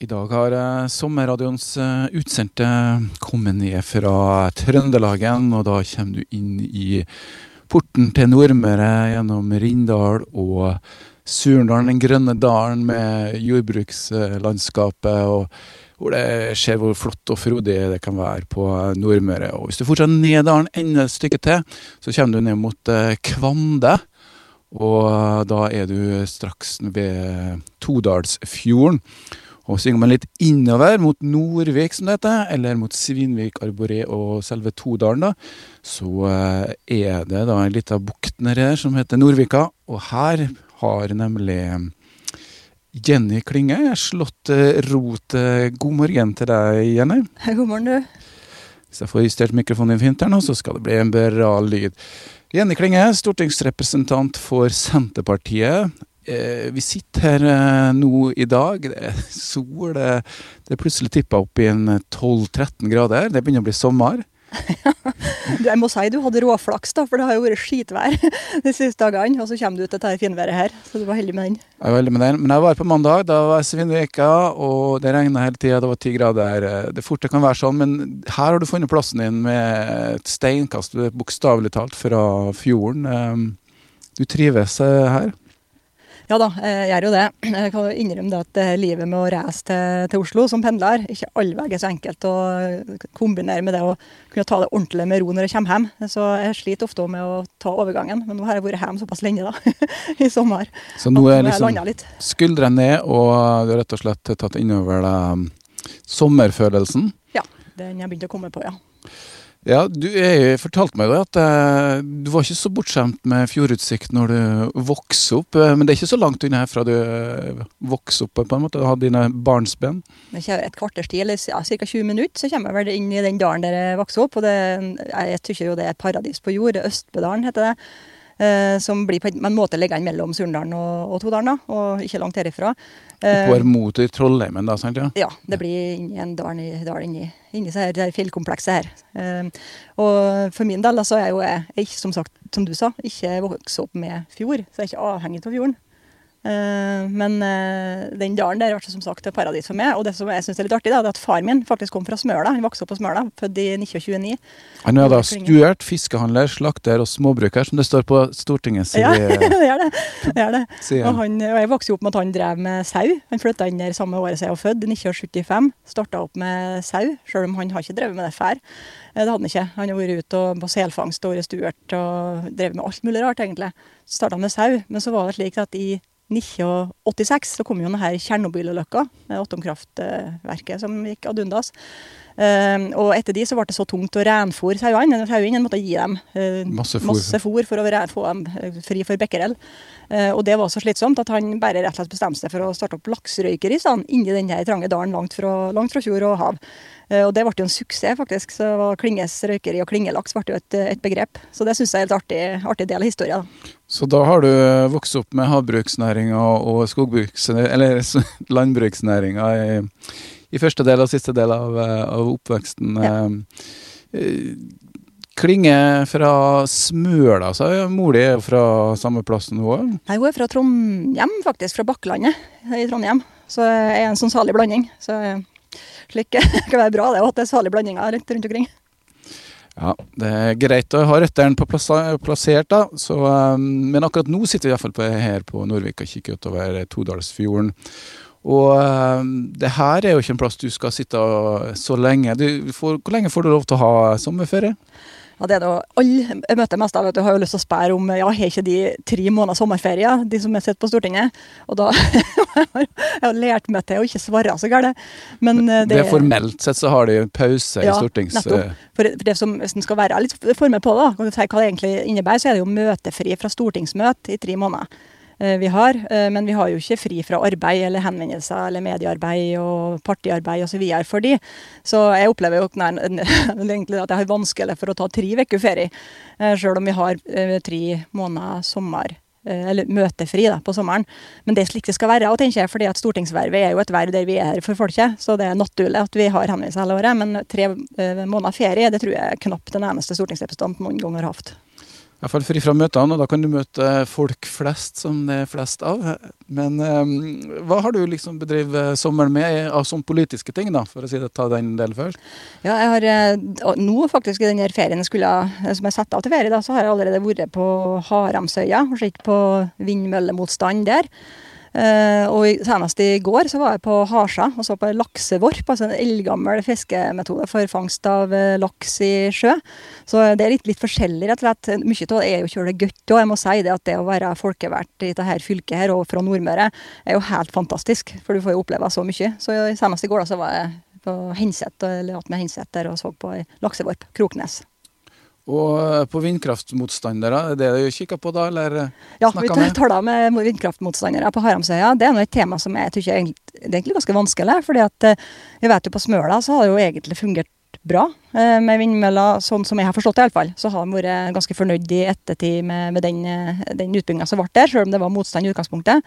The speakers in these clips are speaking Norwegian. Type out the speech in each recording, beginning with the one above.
I dag har eh, sommerradioens eh, utsendte kommet ned fra Trøndelagen, og da kommer du inn i porten til Nordmøre gjennom Rindal og Surndalen, den grønne dalen med jordbrukslandskapet, og hvor det ser hvor flott og frodig det kan være på Nordmøre. Og hvis du fortsetter ned dalen enda et stykke til, så kommer du ned mot eh, Kvande. Og da er du straks ved Todalsfjorden. Og synger man litt innover, mot Nordvik som det heter, eller mot Svinvik, Arboré og selve Todalen, da, så eh, er det da en lita bukt nedi der som heter Nordvika. Og her har nemlig Jenny Klinge slått eh, rot. God morgen til deg, Jenny. God morgen, du. Hvis jeg får justert mikrofonen din fint her nå, så skal det bli en bra lyd. Jenny Klinge, stortingsrepresentant for Senterpartiet. Eh, vi sitter her eh, nå i dag. Det er sol. Det, det er plutselig tippa opp i en 12-13 grader. Det begynner å bli sommer. jeg må si du hadde råflaks, da, for det har jo vært skitvær de siste dagene. Og så kommer du til dette finværet her, så du var heldig med den. Jeg var heldig med den, Men jeg var på mandag, da var jeg Svinvika, og det regna hele tida. Det var ti grader. Det fort det kan være sånn, men her har du funnet plassen din med et steinkast, bokstavelig talt, fra fjorden. Du trives her? Ja da, jeg gjør jo det. Jeg kan innrømme det at eh, livet med å reise til, til Oslo som pendler ikke allveg er så enkelt å kombinere med det å kunne ta det ordentlig med ro når jeg kommer hjem. Så jeg sliter ofte med å ta overgangen, men nå har jeg vært hjemme såpass lenge da, i sommer. Så nå er liksom skuldrene ned, og du har rett og slett tatt innover deg sommerfølelsen? Ja, den jeg begynte å komme på, ja. Ja, du jeg fortalte meg jo at eh, du var ikke så bortskjemt med fjordutsikt når du vokste opp. Eh, men det er ikke så langt unna herfra du eh, vokste opp på en måte, og hadde dine barnsben? Det er et kvarters tid, eller ja, ca. 20 minutter, så kommer jeg vel inn i den dalen der jeg vokste opp. og det, Jeg syns jo det er et paradis på jord. Østbedalen heter det. Eh, som blir på en måte liggende mellom Surndalen og, og Todalen, da, og ikke langt herifra. Går mot Trollheimen, da? sant ja? Ja, det blir inni en dal, inni, inni her, det her fjellkomplekset her. Eh, og for min del så er jeg jo jeg, som sagt, som du sa, ikke vokst opp med fjord, så jeg er ikke avhengig av fjorden. Uh, men uh, den dalen der ble som sagt et paradis for meg. Og det som jeg synes er litt artig, da, er at far min faktisk kom fra Smøla. Han vokste opp på Smøla, født i 1929. Han er da stuert, fiskehandler, slakter og småbruker, som det står på Stortingets Ja, det er det. det, er det. Og, han, og, jeg vokste opp med at han drev med sau. Han flytta inn der samme året som jeg var født, i 1975. Starta opp med sau, sjøl om han har ikke drevet med det før. Eh, det hadde han ikke. Han har vært ute på selfangst og vært stuert og drevet med alt mulig rart, egentlig. Så starta han med sau, men så var det slik at i 1986 så kom jo denne Tsjernobyl-ulykka, atomkraftverket som gikk ad undas. Uh, og etter de så ble det så tungt å renfòre sauene. Sauene måtte gi dem uh, masse fôr for å få dem eh, fri for becquerel. Uh, og det var så slitsomt at han bare rett og slett bestemte seg for å starte opp lakserøykeri stedet, inni den trange dalen langt fra, langt fra fjord og hav. Uh, og det ble jo en suksess, faktisk. Så Klinges røykeri og klingelaks ble jo et, et, begrep. Så det syns jeg er en artig, artig del av historien. Så da har du vokst opp med havbruksnæringa og skogbruks... Eller landbruksnæringa i i første del og siste del av, eh, av oppveksten. Ja. Eh, Klinge fra Smøla, sa jeg. Mor di er fra samme plass nå òg? Nei, hun er fra Trondheim, faktisk. Fra Bakklandet i Trondheim. Så jeg er en sånn salig blanding. Så slik kan være bra det, at det er salige blandinger rundt omkring. Ja, det er greit å ha røttene plassert, da. Så, men akkurat nå sitter vi iallfall her på Nordvik og kikker utover Todalsfjorden. Og uh, det her er jo ikke en plass du skal sitte så lenge. Får, hvor lenge får du lov til å ha sommerferie? Ja, det er det alle jeg møter mest av, vet du, har jo lyst til å spørre om ja, har ikke de tre måneder sommerferie, de som er sitter på Stortinget. Og da jeg har lært meg til å ikke svare så galt. Men det, det er formelt sett så har de pause ja, i stortings... Nettopp. For, det som hvis en skal være litt formell på, da, kan du si hva det egentlig innebærer, så er det jo møtefri fra stortingsmøte i tre måneder. Eh, vi har. Eh, men vi har jo ikke fri fra arbeid eller henvendelser eller mediearbeid og partiarbeid osv. for de. Så jeg opplever jo nei, egentlig at jeg har vanskelig for å ta tre uker ferie, eh, sjøl om vi har tre måneder sommer eller møtefri da, på sommeren. Men det er slik det skal være. og tenker jeg, fordi at Stortingsvervet er jo et verv der vi er her for folket, så det er naturlig at vi har henvendelser hele året. Men tre måneder ferie det tror jeg knapt den eneste stortingsrepresentant noen gang har hatt. I hvert fall fri fra møtene, og da kan du møte folk flest, som det er flest av. Men um, hva har du liksom bedrevet sommeren med av sånne politiske ting, da, for å si det, ta den delen først? Ja, jeg har eh, nå faktisk i den ferien skulle, som jeg setter av til ferie, da, så har jeg allerede vært på Haramsøya og sett på vindmøllemotstand der. Uh, og Senest i går så var jeg på Harsa og så på laksevorp, altså en eldgammel fiskemetode for fangst av uh, laks i sjø. Så det er litt, litt forskjellig, rett og slett. Mye av det er jo kjølig godt. Og jeg må si det at det å være folkevalgt i dette fylket her, og fra Nordmøre, er jo helt fantastisk. For du får jo oppleve så mye. Så senest i går da så var jeg på Henseth, eller med Henseth der og så på laksevorp. Kroknes. Og eh, på vindkraftmotstandere, er det du kikker på da, eller Ja, vi taler med vindkraftmotstandere på Haramsøya. Det er nå et tema som jeg tror er egentlig ganske vanskelig. fordi at eh, vi vet jo på Smøla så har det jo egentlig fungert bra eh, med vindmøller, sånn som jeg har forstått det iallfall. Så har de vært ganske fornøyd i ettertid med, med den, den utbygginga som ble der, selv om det var motstand i utgangspunktet.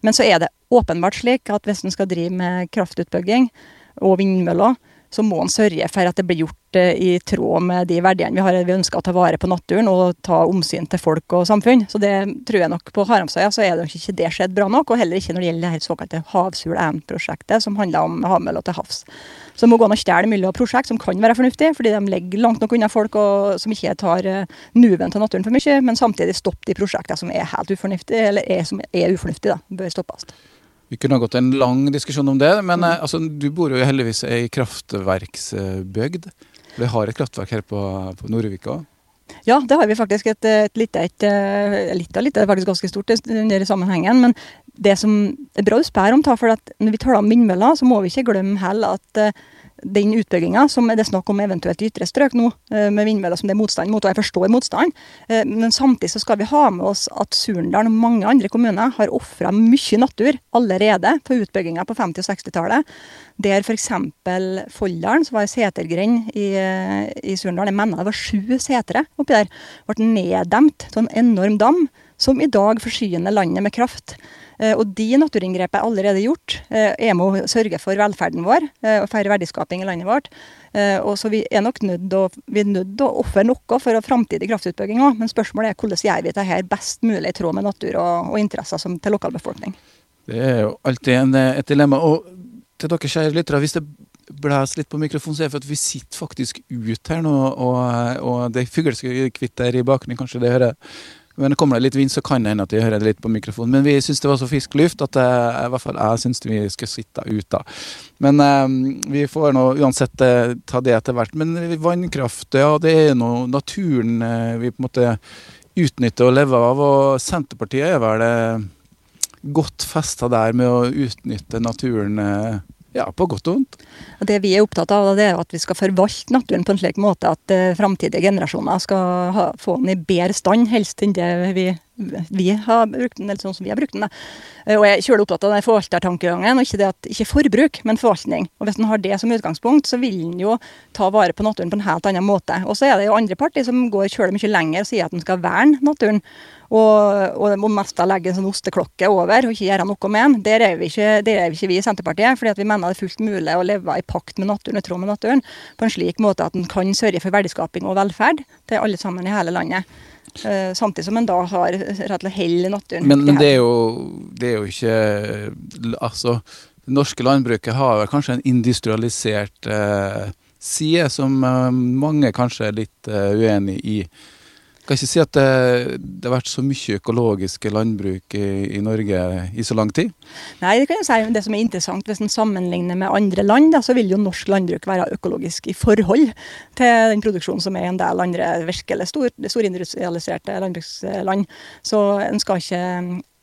Men så er det åpenbart slik at hvis en skal drive med kraftutbygging og vindmøller, så må en sørge for at det blir gjort eh, i tråd med de verdiene vi har. Vi ønsker å ta vare på naturen og ta omsyn til folk og samfunn. Så det tror jeg nok på Haramsøya så er det nok ikke det skjedd bra nok. Og heller ikke når det gjelder det såkalte Havsul 1-prosjektet, som handler om havmøller til havs. Så det må gå an å stjele mellom prosjekt som kan være fornuftige, fordi de ligger langt nok unna folk og som ikke tar uh, nuven til naturen for mye, men samtidig stoppe de prosjektene som er helt ufornuftige, eller er, som er ufornuftige, da, bør stoppes. Vi kunne ha gått en lang diskusjon om det, men mm. altså, du bor jo heldigvis i kraftverksbygd. Vi har et kraftverk her på, på Nordvika. Ja, det har vi faktisk. Et, et lite et, eh, litt av litt, faktisk ganske stort under sammenhengen. Men det som er bra du spør om, for når vi taler om vindmøller, så må vi ikke glemme heller at uh, den utbygginga som det er snakk om eventuelt i ytre strøk nå, eh, med vindmøller som det er motstand mot, og jeg forstår motstand, eh, men samtidig så skal vi ha med oss at Surndal og mange andre kommuner har ofra mye natur allerede på utbygginga på 50- og 60-tallet. Der f.eks. Folldalen, som var ei setergrend i, eh, i Surndal, jeg mener det var sju setre oppi der, ble neddemt av en enorm dam som i dag forsyner landet med kraft. Eh, og de naturinngrepene er allerede gjort. Eh, er med å sørge for velferden vår eh, og færre verdiskaping i landet vårt. Og så Vi er nok nødt til å ofre noe for framtidig kraftutbygging òg, men spørsmålet er hvordan gjør vi dette best mulig i tråd med natur og, og interesser som, til lokalbefolkning. Det er jo alltid en, et dilemma. Og til dere kjære lyttere, hvis det blåser litt på mikrofonen, så er det for at vi sitter faktisk ut her nå, og, og det er fugleskvitter i bakgrunnen, kanskje det hører men kommer det litt vind, så kan det hende at vi hører det litt på mikrofonen. Men vi syns det var så frisk luft at eh, i hvert fall jeg syns vi skal sitte ute. Men uh, vi får nå uansett uh, ta det etter hvert. Men vannkraft, ja, det er nå naturen uh, vi på en måte utnytter og lever av. Og Senterpartiet er vel uh, godt festa der med å utnytte naturen. Ja, på godt og vondt. Det vi er opptatt av, det er at vi skal forvalte naturen på en slik måte at uh, framtidige generasjoner skal ha, få den i bedre stand, helst enn det vi, vi, har brukt den, eller sånn som vi har brukt den. Uh, og jeg er kjølig opptatt av den forvaltertankegangen, og ikke, at, ikke forbruk, men forvaltning. Og Hvis en har det som utgangspunkt, så vil en jo ta vare på naturen på en helt annen måte. Og så er det jo andre partier som går kjølig mye lenger og sier at en skal verne naturen. Og, og må mest legge en sånn osteklokke over og ikke gjøre noe med den. Der er vi ikke, er vi, ikke vi i Senterpartiet. fordi vi mener det er fullt mulig å leve i pakt med naturen og tråd med naturen på en slik måte at en kan sørge for verdiskaping og velferd til alle sammen i hele landet. Uh, samtidig som en da har rett og hell i naturen. Men, men det, er jo, det, er jo, ikke Altså, det norske landbruket har kanskje en industrialisert uh, side som uh, mange kanskje er litt uenig i kan ikke si at det, det, har vært så mye økologiske landbruk i, i, Norge i så lang tid? Nei, det kan jeg si. Det som er interessant, hvis en sammenligner med andre land, da, så vil jo norsk landbruk være økologisk i forhold til den produksjonen som er i en del andre virkelig stor, storindustrialiserte landbruksland. Så en skal ikke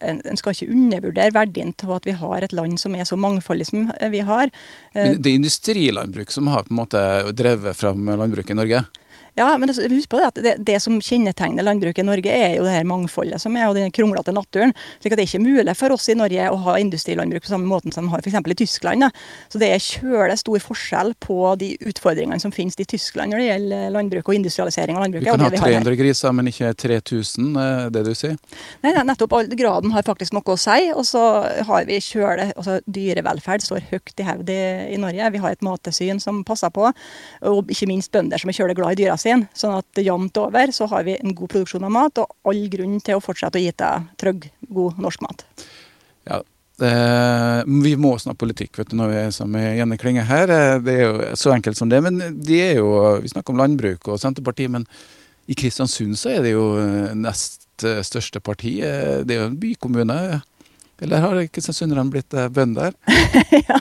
en skal ikke undervurdere verdien av at vi har et land som er så mangfoldig som vi har. Men det er industrilandbruk som har på en måte drevet fram landbruket i Norge? Ja, men husk på det at det, det, som kjennetegner landbruket i Norge, er jo det her mangfoldet som er, og den kronglete naturen. slik at det er ikke mulig for oss i Norge å ha industrilandbruk på samme måten som de har f.eks. i Tyskland. Da. Så det er kjøle stor forskjell på de utfordringene som finnes i Tyskland når det gjelder landbruk og industrialisering av landbruket. Vi kan ha 300 griser, men ikke 3000, det du sier? Nei, nei nettopp. Graden har faktisk noe å si. Og så har vi kjøle altså Dyrevelferd står høyt i hevd i, i Norge. Vi har et mattilsyn som passer på, og ikke minst bønder som er kjøle glad i dyra sine sin. Sånn at jevnt over så har vi en god produksjon av mat, og all grunn til å fortsette å gi deg trygg, god norsk mat. Ja, Eh, vi må snakke politikk vet du, når vi er sammen med Jenny Klinge her. Det er jo så enkelt som det. Men de er jo, vi snakker om landbruk og Senterpartiet, men i Kristiansund så er det jo nest største parti. Det er jo en bykommune. Eller har kristiansunderne blitt eh, bønder? ja,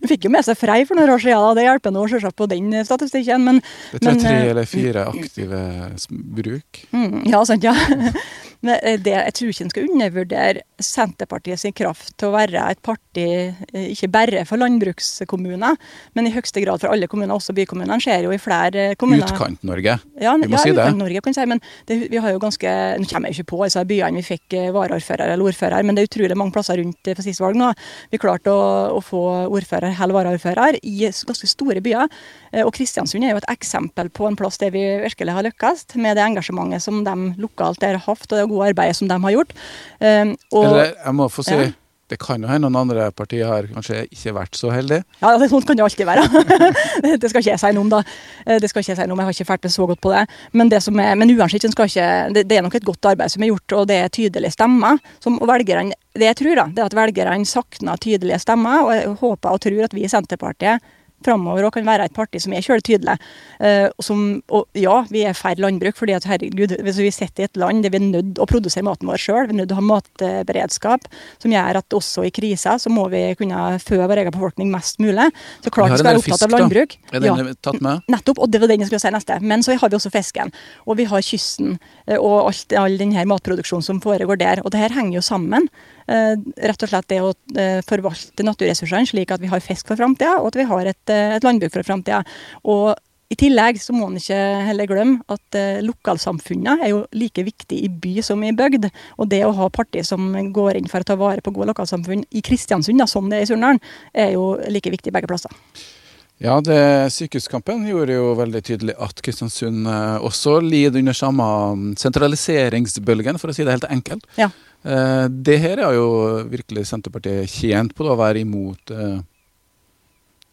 de fikk jo med seg Frei for noen år siden. Det hjelper nå selvsagt på den statistikken. Men, det tror jeg tre eh, eller fire aktive bruk. Mm, ja, sant, ja. Eh, det, jeg tror ikke en skal undervurdere Senterpartiet sin kraft til å være et parti eh, ikke bare for landbrukskommuner, men i høyeste grad for alle kommuner, også bykommunene. Skjer jo i flere kommuner. Utkant-Norge, ja, vi må ja, si det. Utkant-Norge, kan si, men det, vi har jo ganske, Nå kommer jeg jo ikke på altså byene vi fikk eh, varaordfører eller ordfører, men det er utrolig mange plasser rundt for sist valg nå. Vi klarte å, å få ordfører eller varaordfører i ganske store byer. Og Kristiansund er jo et eksempel på en plass der vi virkelig har lykkes med det engasjementet som de lokalt der har hatt. og det gode arbeidet som de har gjort. Um, Eller, jeg må få si, ja. det kan jo hende noen andre partier har kanskje ikke vært så heldige. Ja, det, sånn kan det alltid være. det skal ikke jeg si noe om, da. Eh, det skal ikke jeg si noe om, jeg har ikke fælt meg så godt på det. Men, det som er, men uansett, ikke, det, det, er nok et godt arbeid som er gjort, og det er tydelige stemmer. Som velgeren, det jeg tror, da, det er at velgerne savner tydelige stemmer, og jeg håper og tror at vi i Senterpartiet framover og kan være et parti som er kjøletydelige. Uh, og ja, vi er færre landbruk, fordi at herregud, hvis vi sitter i et land der vi er nødt å produsere maten vår sjøl, vi er nødt til å ha matberedskap som gjør at også i kriser så må vi kunne fø vår egen befolkning mest mulig. Så klart vi skal være opptatt av landbruk. Da. Er den ja, tatt med? Nettopp, og det var den jeg skulle si neste. Men så har vi også fisken. Og vi har kysten eh, og alt, all denne matproduksjonen som foregår der. Og det her henger jo sammen. Eh, rett og slett det å eh, forvalte naturressursene slik at vi har fisk for framtida, og at vi har et, eh, et landbruk for framtida. Og i tillegg så må en ikke heller glemme at eh, lokalsamfunnet er jo like viktig i by som i bygd. Og det å ha partier som går inn for å ta vare på gode lokalsamfunn i Kristiansund, da, som det er i Surnadal, er jo like viktig begge plasser. Ja, det, Sykehuskampen gjorde jo veldig tydelig at Kristiansund også lider under samme mm, sentraliseringsbølgen, for å si det helt enkelt. Ja. Eh, det her er jo virkelig Senterpartiet tjent på, da, å være imot eh,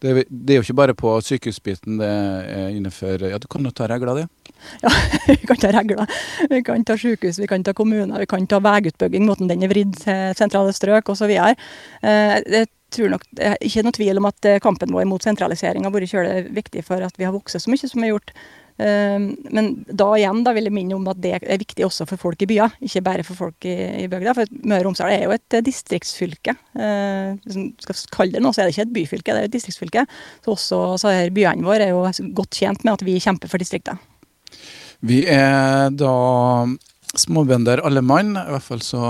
det, det, er jo ikke bare på sykehusbiten det er innenfor Ja, du kan jo ta regler, det? Ja, vi kan ta regler. Vi kan ta sykehus, vi kan ta kommuner, vi kan ta veiutbygging, måten den er vridd til sentrale strøk osv. Eh, jeg tror nok, ikke noe tvil om at kampen vår mot sentralisering har vært kjølig viktig for at vi har vokst så mye som vi har gjort. Ehm, men da igjen da vil jeg minne om at det er viktig også for folk i byer, ikke bare for folk i, i bygda. For Møre og Romsdal er jo et eh, distriktsfylke. Eh, hvis man skal kalle det noe, så er det ikke et byfylke, det er et distriktsfylke. Så også så her byene våre er jo godt tjent med at vi kjemper for distriktet. Vi er da småbønder alle mann. I hvert fall så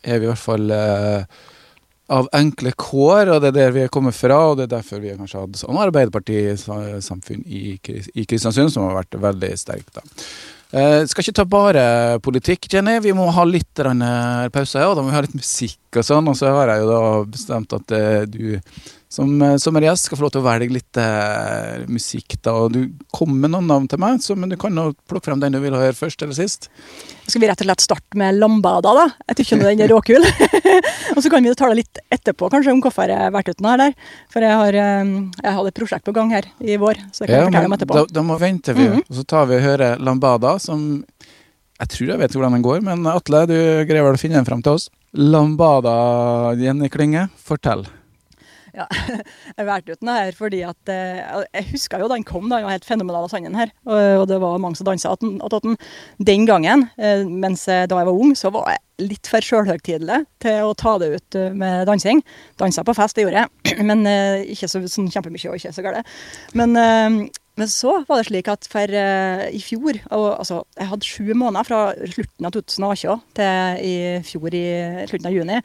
er vi i hvert fall eh, av enkle kår, og det er der vi er kommet fra. Og det er derfor vi har kanskje hatt sånn Arbeiderparti-samfunn i, i Kristiansund, som har vært veldig sterkt. da. Eh, skal ikke ta bare politikk, Jenny. Vi må ha litt pause. og da må vi ha litt musikk og sånn. Og så har jeg jo da bestemt at eh, du som som sommergjest skal få lov til å velge litt eh, musikk. da, og Du kom med noen navn til meg, så, men du kan jo plukke frem den du vil høre først eller sist. Skal vi rett og slett starte med Lambada, da? Jeg syns den er råkul. og så kan vi tale litt etterpå kanskje om hvorfor jeg har vært uten her der. For jeg har, eh, jeg hadde et prosjekt på gang her i vår, så det kan ja, jeg fortelle om etterpå. Da, da må venter vi, mm -hmm. og så tar vi og hører Lambada, som jeg tror jeg vet hvordan den går, men Atle, du greier vel å finne den frem til oss? Lambada, Jenny Klinge, fortell. Ja, jeg valgte ut den her fordi at eh, Jeg husker jo da den kom, da, den var helt fenomenal av sanden her. Og, det var mange som dansa attåt den. Den gangen, eh, mens da jeg var ung, så var jeg litt for sjølhøytidelig til å ta det ut eh, med dansing. Dansa på fest, det gjorde jeg, men ikke så, sånn kjempemye og ikke så galt. Men, men så var det slik at for i fjor og, altså, Jeg hadde sju måneder fra slutten av 2018 til i fjor i slutten av juni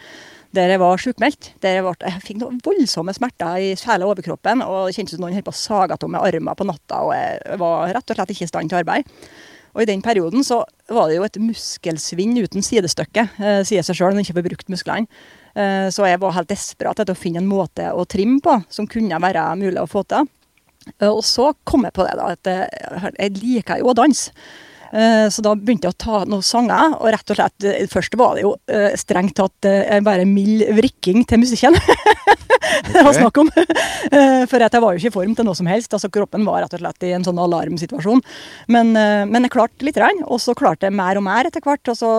der jeg var sjukmeldt. Der jeg, ble, jeg fikk noen voldsomme smerter i hele overkroppen. og Det kjentes som noen holdt på å sage av meg armer på natta. og Jeg var rett og slett ikke i stand til arbeid. Og I den perioden så var det jo et muskelsvinn uten sidestykke, eh, sier seg sjøl, når en ikke får brukt musklene. Eh, så jeg var helt desperat etter å finne en måte å trimme på som kunne være mulig å få til. Eh, og så kom jeg på det, da, at eh, jeg liker jo å danse. Eh, så da begynte jeg å ta noen sanger, og rett og slett eh, Først var det jo eh, strengt tatt bare mild vrikking til musikken. det var snakk om. For jeg var jo ikke i form til noe som helst. altså Kroppen var rett og slett i en sånn alarmsituasjon. Men, men jeg klarte lite grann, og så klarte jeg mer og mer etter hvert. Og så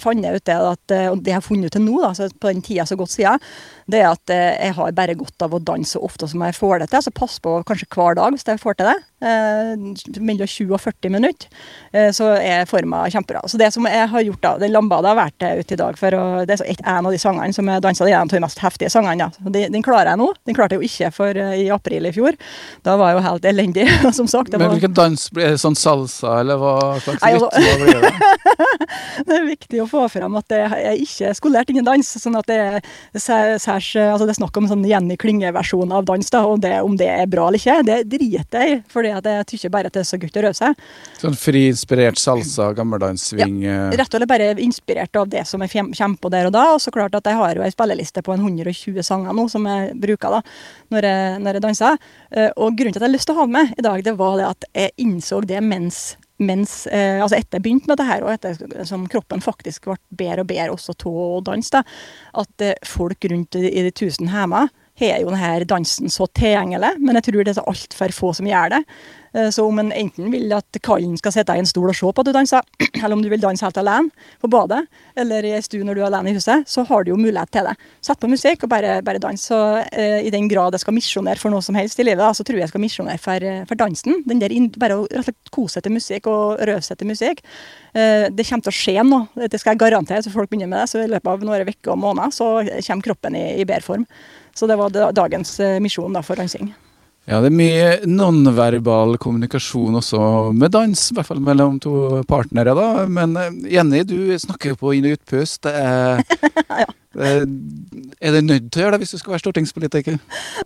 fant jeg ut det at, og det jeg har funnet ut til nå, da, på den tida så godt siden, det er at jeg har bare godt av å danse så ofte som jeg får det til. altså Pass på kanskje hver dag hvis jeg får til det. Mellom 20 og 40 minutter. Så er forma kjempebra. Så det som jeg har gjort da, den lambada har vært ute i dag for å, Det er en av de sangene som jeg dansa, det er en av de mest heftige sangene. Ja. Den, den, klarer jeg nå. Den klarte jeg jo ikke for uh, i april i fjor. Da var jeg jo helt elendig, som sagt. Men hvilken dans blir det? Sånn salsa, eller hva slags rytme blir det? det er viktig å få fram at jeg er ikke skolert innen dans. sånn at det er, særs, altså det er snakk om sånn Jenny Klinge-versjon av dans, da, og det, om det er bra eller ikke, det driter jeg i. For jeg tykker bare at det er så godt å røre seg. Sånn fri-inspirert salsa, gammeldanssving? Ja, eh. rett og slett bare inspirert av det som jeg kommer på der og da. Og så klart at jeg har jo ei spilleliste på 120 sanger nå som jeg bruker da når jeg, når jeg danser. Eh, og grunnen til at jeg har lyst til å ha med i dag, det var det at jeg innså det mens mens, eh, altså etter jeg begynte med det her, og etter som kroppen faktisk ble bedre og bedre også av å danse, at eh, folk rundt i, i de tusen hjemme har jo denne dansen så tilgjengelig, men jeg tror det er altfor få som gjør det. Eh, så om en enten vil at kallen skal sitte i en stol og se på at du danser, eller om du vil danse helt alene på badet, eller i ei stue når du er alene i huset, så har du jo mulighet til det. Sett på musikk og bare, bare dans. Så eh, i den grad jeg skal misjonere for noe som helst i livet, da, så tror jeg jeg skal misjonere for, eh, for, dansen. Den der bare å rett og til musikk og røve seg til musikk. Eh, det kommer til å skje nå, det skal jeg garantere. Så folk begynner med det, så i løpet av noen uker og måneder så kommer kroppen i, i bedre form. Så det var dagens misjon da, for dansing. Ja, det er mye nonverbal kommunikasjon også med dans, i hvert fall mellom to partnere, da. Men eh, Jenny, du snakker jo på inn- og utpust. Det er ja. Eh, er du nødt til å gjøre det hvis du skal være stortingspolitiker?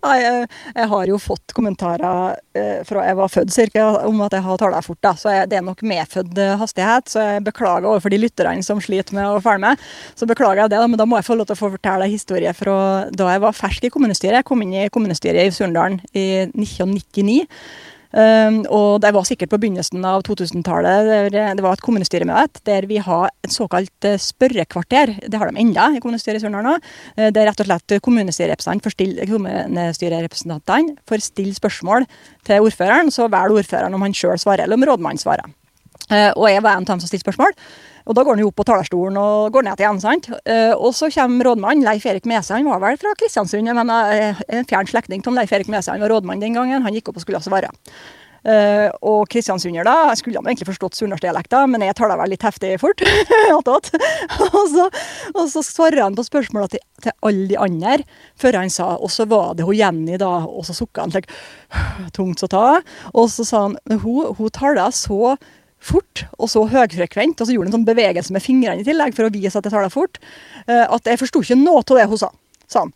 Nei, jeg, jeg har jo fått kommentarer eh, fra jeg var født cirka, om at jeg har tala fort. da, Så jeg, det er nok medfødt hastighet. Så jeg beklager overfor de lytterne som sliter med å følge med. Så beklager jeg det, da, men da må jeg få lov til å fortelle en historie fra da jeg var fersk i kommunestyret. Jeg kom inn i kommunestyret i Surndalen i 1999. Um, og det var sikkert på begynnelsen av 2000-tallet. Det var et kommunestyremøte der vi har et såkalt eh, spørrekvarter. Det har de enda i kommunestyret i Surnadal. Uh, det er rett og slett kommunestyrerepresentantene får stille spørsmål til ordføreren, så velger ordføreren om han sjøl svarer, eller om rådmannen svarer. Og jeg var en av dem som stilte spørsmål. Og da går han jo opp på talerstolen og går ned igjen. sant? Uh, og så kommer rådmannen, Leif Erik Mese. Han var vel fra Kristiansund, men uh, en fjern slektning av Leif Erik Mese. Han var rådmann den gangen. Han gikk opp og skulle svare. Uh, og kristiansunder, da Jeg skulle egentlig forstått sunnmørsdialekta, men jeg taler vel litt heftig fort. og, så, og så svarer han på spørsmåla til, til, alle de andre, før han sa Og så var det hun Jenny, da. Og så sukka han slik tungt å ta. Og så sa han hun, hun taler så fort og så høyfrekvent, og så gjorde han en sånn bevegelse med fingrene i tillegg for å vise at jeg taler fort, uh, at jeg forsto ikke noe av det hun sa. sa han.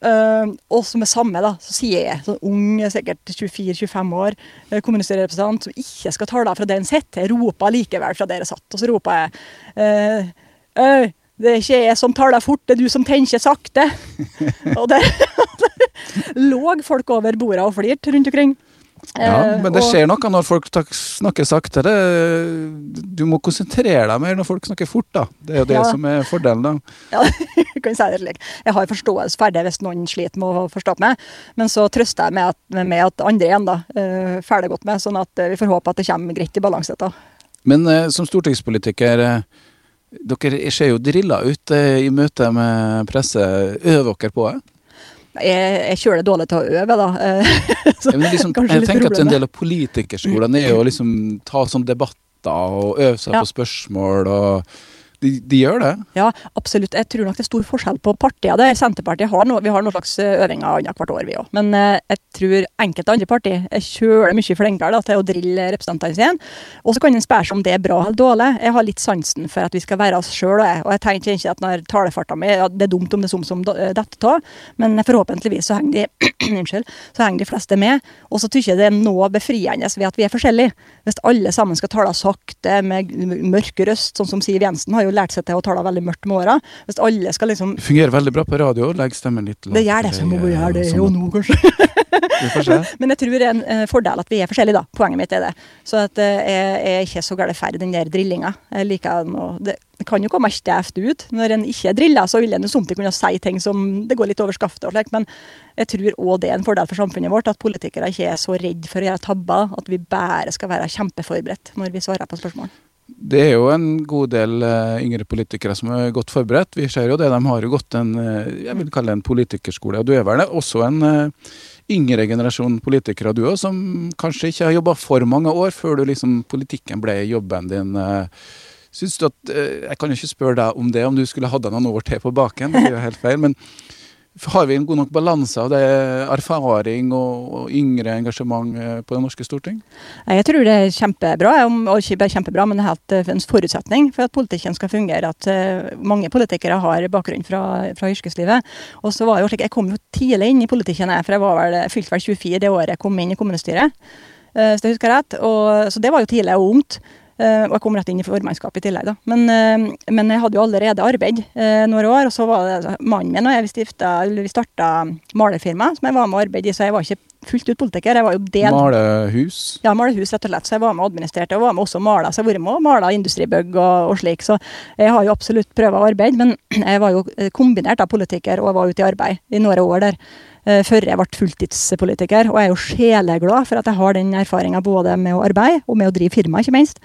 Uh, og så med samme, da, så sier jeg, sånn ung, sikkert 24-25 år, uh, kommunestyrerepresentant som ikke skal tale fra der en sitter, jeg roper likevel fra der jeg satt. Og så roper jeg uh, det er ikke jeg som taler fort, det er du som tenker sakte. og der, lå folk over bordet og flirte rundt omkring. Ja, men det skjer noe når folk snakker saktere. du må konsentrere deg mer når folk snakker fort, da. Det er jo det ja. som er fordelen, da. Ja, jeg kan si det slik. Jeg har forståelse for det hvis noen sliter med å forstå meg, men så trøster jeg med at, med at andre igjen da, uh, får det godt med, sånn at vi får håpe at det kommer greit i balanse. da. Men som stortingspolitiker, dere ser jo drilla ut i møte med presse. Øver dere på det? Jeg, jeg kjører dårlig til å øve, da. Så, ja, liksom, jeg tenker at en del av politikerskolene er å liksom ta sånn debatter og øve seg ja. på spørsmål. og de, de, gjør det? Ja, absolutt. Jeg tror nok det er stor forskjell på partier der. Senterpartiet har noe, vi har noen slags eh, øvinger annethvert år, vi òg. Men eh, jeg tror enkelte andre partier kjøler mye flinkere da, til å drille representantene sine. Og så kan en spørre seg om det er bra eller dårlig. Jeg har litt sansen for at vi skal være oss sjøl, og, og jeg tenker ikke at når talefarta mi ja, Det er dumt om det er som som detter dette av, men forhåpentligvis så henger de, så henger de fleste med. Og så syns jeg det er noe befriende ved at vi er forskjellige. Hvis alle sammen skal tale sakte med mørk røst, sånn som Siv Jensen har jo jo lært seg til å tale veldig mørkt med åra. Hvis alle skal liksom fungerer veldig bra på radio. Legg stemmen litt lavt. Det gjør det, så må vi gjøre det jo nå, kanskje. Men jeg tror det er en uh, fordel at vi er forskjellige, da. Poenget mitt er det. Så at uh, jeg er ikke så galt ferdig den der drillinga. Jeg liker noe, og det, det kan jo komme stevt ut. Når en ikke er drilla, så vil en somtid kunne si ting som det går litt over skaftet. og slik, Men jeg tror òg det er en fordel for samfunnet vårt, at politikere ikke er så redd for å gjøre tabber. At vi bare skal være kjempeforberedt når vi svarer på spørsmål. Det er jo en god del uh, yngre politikere som er godt forberedt. Vi ser jo det. De har jo gått en uh, jeg vil kalle det en politikerskole. Og du er vel også en uh, yngre generasjon politikere, du òg, som kanskje ikke har jobba for mange år før du liksom politikken ble jobben din. Syns du at Jeg kan jo ikke spørre deg om det, om du skulle hatt noen år til på baken. Det er jo helt feil. men har vi en god nok balanse av det erfaring og, yngre engasjement eh, på det norske storting? Jeg tror det er kjempebra, og ikke bare kjempebra, men det er helt eh, en forutsetning for at politikken skal fungere. At uh, mange politikere har bakgrunn fra, fra yrkeslivet. Og så var jo slik, Jeg kom jo tidlig inn i politikken, for jeg var vel, fylte vel 24 det året jeg kom inn i kommunestyret. Så jeg husker rett. Og, så det var jo tidlig og ungt. Uh, og jeg kom rett inn i formannskapet i tillegg, da. Men, uh, men, jeg hadde jo allerede arbeid uh, noen år, og så var det mannen min og jeg vi, stifta, vi starta malerfirma som jeg var med å arbeide i, så jeg var ikke fullt ut politiker. Jeg var jo del... Malehus? Ja, malehus, rett og slett. Så jeg var med og administrerte, og var med også mala. Så jeg har vært med og mala industribygg og, og, slik. Så jeg har jo absolutt prøvd arbeid, men jeg var jo kombinert av politiker og var ute i arbeid i noen år der. Eh, før jeg ble fulltidspolitiker. Og jeg er jo sjeleglad for at jeg har den erfaringa både med å arbeide og med å drive firma, ikke minst.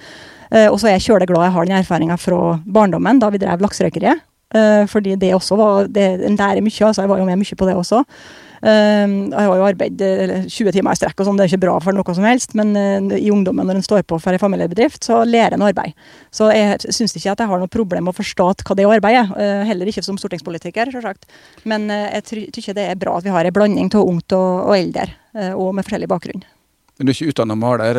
Eh, og så er jeg kjøleglad jeg har den erfaringa fra barndommen, da vi drev lakserøykeriet. Eh, fordi det også var det, En lærer mye, altså jeg var jo med mye på det også. Ehm, jeg har jo arbeidet 20 timer i strekk, og sånn, det er ikke bra for noe som helst. Men eh, i ungdommen, når en står på for en familiebedrift, så lærer en arbeid. Så jeg syns ikke at jeg har noe problem med å forstå hva det arbeidet er. Eh, heller ikke som stortingspolitiker, selvsagt. Men eh, jeg syns det er bra at vi har en blanding av ungt og, og eldre, og med forskjellig bakgrunn. Men du er ikke utdanna maler,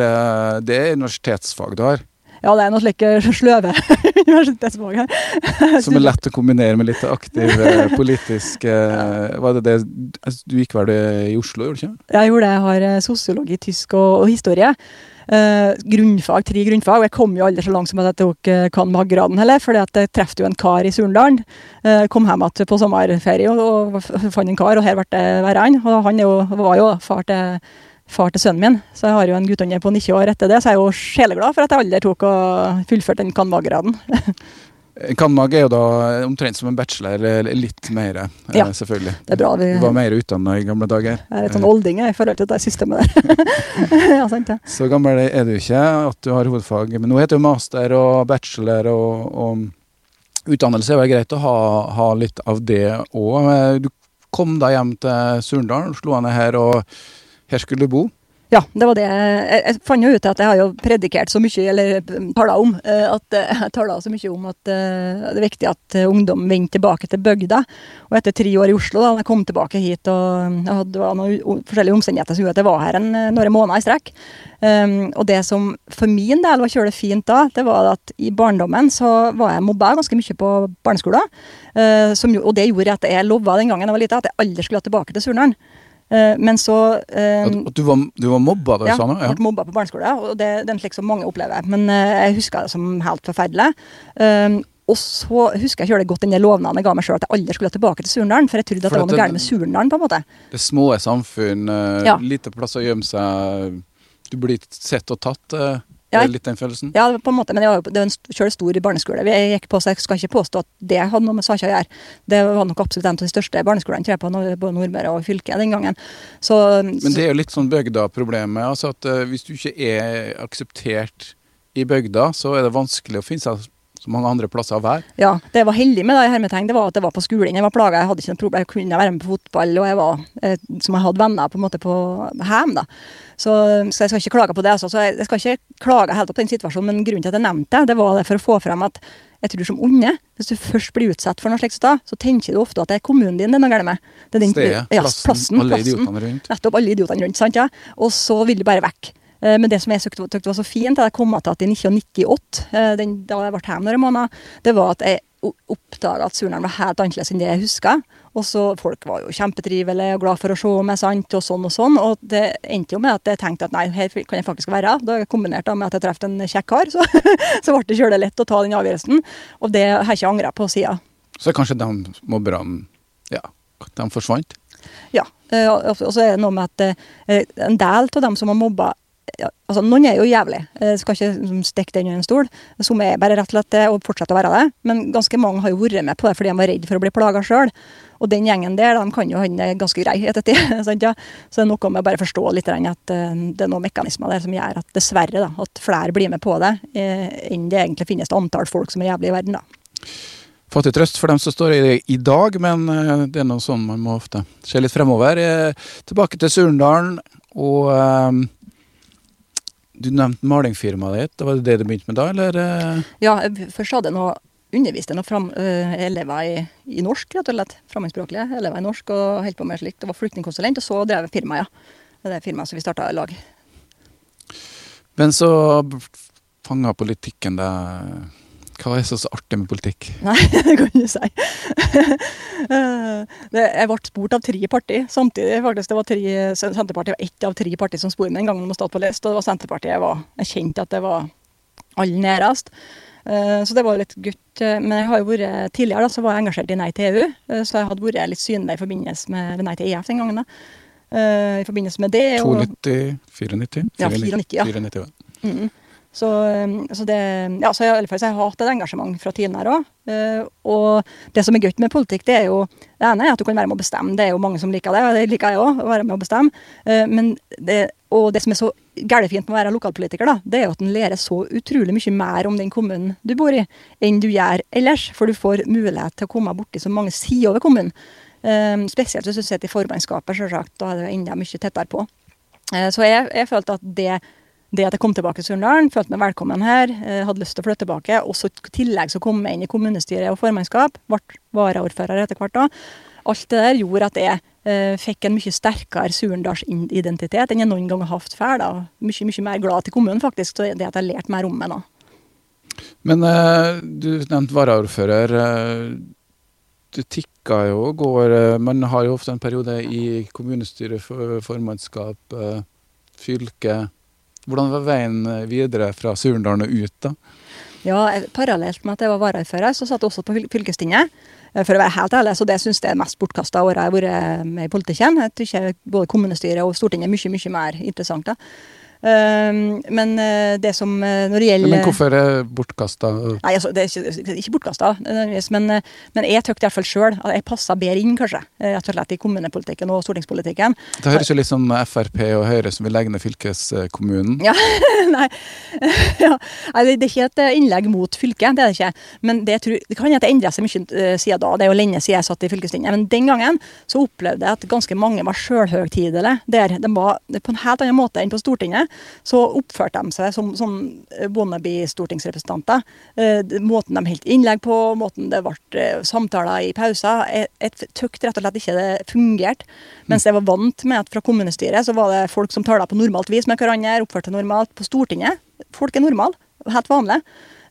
det er universitetsfag du har? Ja, det er noe slike sløve universitetsfag her. Som er lett å kombinere med litt aktiv eh, politisk eh, Var det det altså, Du gikk vel i Oslo, gjorde du ikke? Jeg gjorde det. Jeg har eh, sosiologi, tysk og, og historie. Uh, grunnfag, tre grunnfag. og Jeg kom jo aldri så langt som at jeg tok uh, cand.mag.-graden heller, for jeg traff jo en kar i Surndalen. Uh, kom hjem igjen på sommerferie og, og, fant en kar, og her ble det værende. Og han jo, var jo far til far til sønnen min. Så jeg har jo en guttunge på 90 år etter det, så jeg er jo sjeleglad for at jeg aldri tok og fullførte den cand.mag.-graden. Cand.mag er jo da omtrent som en bachelor, eller litt mer, eh, ja, selvfølgelig. Det er bra. Vi, du var mer utdanna i gamle dager. Jeg er litt sånn olding i forhold til det systemet der. ja, sant ja. Så gammel er du ikke at du har hovedfag. Men nå heter jo master og bachelor og, og utdannelse er jo greit å ha, ha litt av det òg. Du kom da hjem til Surndalen, slo ned her og her skulle du bo? Ja, det var det. Jeg, jeg fant jo ut at jeg har jo predikert så mye, eller tala om, eh, at eh, jeg tala så mye om at eh, det er viktig at ungdom vender tilbake til bygda. Og etter tre år i Oslo, da jeg kom tilbake hit og jeg hadde, det var noen forskjellige omstendigheter som gjorde at jeg var her en, noen måneder i strekk. Um, og det som for min del var kjølig fint da, det var at i barndommen så var jeg mobba ganske mye på barneskolen. Uh, og det gjorde at jeg lova den gangen jeg var lita, at jeg aldri skulle tilbake til Surnadal. Eh, men så um, At du var, du var mobba da ja, sånn, ja, jeg ble mobba på barneskole. Og det, det er slik som mange opplever. Men uh, jeg husker det som helt forferdelig. Og så husker jeg kjølig godt den lovnaden jeg ga meg sjøl at jeg aldri skulle tilbake til Surndalen. For jeg trodde at det var noe galt med Surndalen. på en måte. Det små samfunn, ja. lite plass å gjemme seg. Du blir sett og tatt. Uh. er litt den følelsen? Ja, på en måte, men jeg var jo, en sjøl stor barneskole. Jeg gikk på, så jeg skal ikke påstå at det hadde noe med saka å gjøre. Det var nok absolutt en av de største barneskolene jeg, på både Nordmøre og fylket den gangen. Så, men det er jo litt sånn bygda-problemet. altså at uh, Hvis du ikke er akseptert i bygda, så er det vanskelig å finne seg så mange andre plasser å være. Ja, det jeg var heldig med, det, hermetegn, det var at jeg var på skolen. Jeg var plaga, jeg hadde ikke noe problem, jeg kunne være med på fotball, og jeg var, eh, som jeg hadde venner på en måte på hjem. da. Så, så, jeg skal ikke klage på det. Altså. Så jeg, jeg, skal ikke klage helt opp den situasjonen, men grunnen til at jeg nevnte det, det var det for å få frem at jeg tror som onde, hvis du først blir utsatt for noe slikt, så tenker du ofte at det er kommunen din det er noe galt med. Det er den, Stedet, ja, plassen, plassen, alle idiotene rundt. Nettopp, alle idiotene rundt. sant, ja. Og så vil du bare vekk. Eh, men det som jeg syntes var så fint, da jeg kom tilbake i 1998, eh, den, da jeg ble hjemme noen måneder, det var at jeg oppdaga at Surnadal var helt annerledes enn det jeg huska. Og så Folk var jo kjempetrivelige og glad for å se meg, sant, og sånn og sånn. Og det endte jo med at jeg tenkte at nei, her kan jeg faktisk være. Da kombinert med at jeg traff en kjekk kar, så, så ble det kjølig lett å ta den avgjørelsen. Og det har jeg ikke angra på sida. Så kanskje de mobberne ja, de forsvant? Ja. Eh, og så er det noe med at en del av dem som har mobba altså Noen er jo jævlig, jeg eh, skal ikke liksom, stikke den under en stol. Som er bare rett og slett det, og fortsetter å være det. Men ganske mange har jo vært med på det fordi de var redd for å bli plaga sjøl. Og den gjengen der, de kan jo det ganske grei i ettertid. ja. Så det er noe med å bare forstå litt at uh, det er noen mekanismer der som gjør at dessverre da, at flere blir med på det, enn det egentlig finnes antall folk som er jævlig i verden. da. Fattig trøst for dem som står i det i dag, men det er noe sånn man må ofte se litt fremover. tilbake til Surndalen. og du nevnte malingfirmaet ditt. Var det det du begynte med da, eller? Eh? Ja, først hadde jeg noe underviste noen fram, uh, elever i, i, norsk, rett og slett. Fremmedspråklige elever i norsk, og holdt på med slikt. Det var flyktningkonsulent, og så drev jeg firmaet, ja. Det er firmaet som vi starta i lag. Men så fanga politikken deg hva er så, så artig med politikk? Nei, det kan du si. jeg ble spurt av tre partier samtidig. faktisk. Det var tre, Senterpartiet var ett av tre partier som spurte meg en gang om å stå på list, og det var Senterpartiet jeg var. Jeg kjente at det var aller nærest. Eh, så det var litt gutt. Men jeg har jo vært, tidligere da, så var jeg engasjert i Nei til EU, eh, så jeg hadde vært litt synlig i forbindelse med Nei til EF den gangen. da. Eh, I forbindelse med det. 92, 94? Ja, 94, ja. 94, ja. Mm. Så, um, så, det, ja, så jeg, jeg har hatt et engasjement fra tiden her òg. Uh, og det som er gøy med politikk, det er jo det ene er at du kan være med å bestemme. Det er jo mange som liker det, og det liker jeg òg, å være med å bestemme. Uh, men det, og det som er så gærent med å være lokalpolitiker, da, det er jo at en lærer så utrolig mye mer om den kommunen du bor i, enn du gjør ellers. For du får mulighet til å komme borti så mange sider ved kommunen. Um, spesielt hvis du sitter i formannskapet, selvsagt. Da er det enda mye tettere på. Uh, så jeg, jeg følte at det det at jeg kom tilbake til Surndalen, følte meg velkommen her, eh, hadde lyst til å flytte tilbake. Og så i tillegg så kom jeg inn i kommunestyret og formannskap, ble varaordfører etter hvert da. Alt det der gjorde at jeg eh, fikk en mye sterkere surendalsidentitet enn jeg noen gang har hatt før. da. Mye, mye mer glad til kommunen, faktisk, så det at jeg lærte mer om meg nå. Men eh, du nevnte varaordfører. Eh, du tikka jo og går. Man har jo ofte en periode i kommunestyret, formannskap, eh, fylke hvordan var veien eh, videre fra Surndalen og ut, da? Ja, Parallelt med at jeg var varaordfører, så satt jeg også på fylkestinget. Eh, for å være helt ærlig, så det syns jeg er mest bortkasta året jeg har vært med i politikken. Jeg tror både kommunestyret og Stortinget er mye, mye mer interessant. da. Ehm, men eh, det som eh, når det gjelder Men hvorfor er det bortkasta? Nei, altså, det er ikke, ikke bortkasta, men, eh, men jeg tykte iallfall sjøl at jeg passa bedre inn, kanskje. Rett og slett i kommunepolitikken og stortingspolitikken. Det høres jo litt som Frp og Høyre som vil legge ned fylkeskommunen. Ja, nei. Ja. Det er ikke et innlegg mot fylket, det er det ikke. Men det, tror, det kan hende det endrer seg mye siden da. Det er jo lenge siden jeg satt i fylkestinget. Men den gangen så opplevde jeg at ganske mange var sjølhøgtidelige der. De var på en helt annen måte enn på Stortinget så oppførte de seg som, som wannabe-stortingsrepresentanter. Eh, måten de holdt innlegg på, måten det ble eh, samtaler i pauser. Jeg tykte rett og slett ikke det fungerte. Mens jeg var vant med at fra kommunestyret så var det folk som talte på normalt vis med hverandre, oppførte normalt. På Stortinget folk er normale, helt vanlige.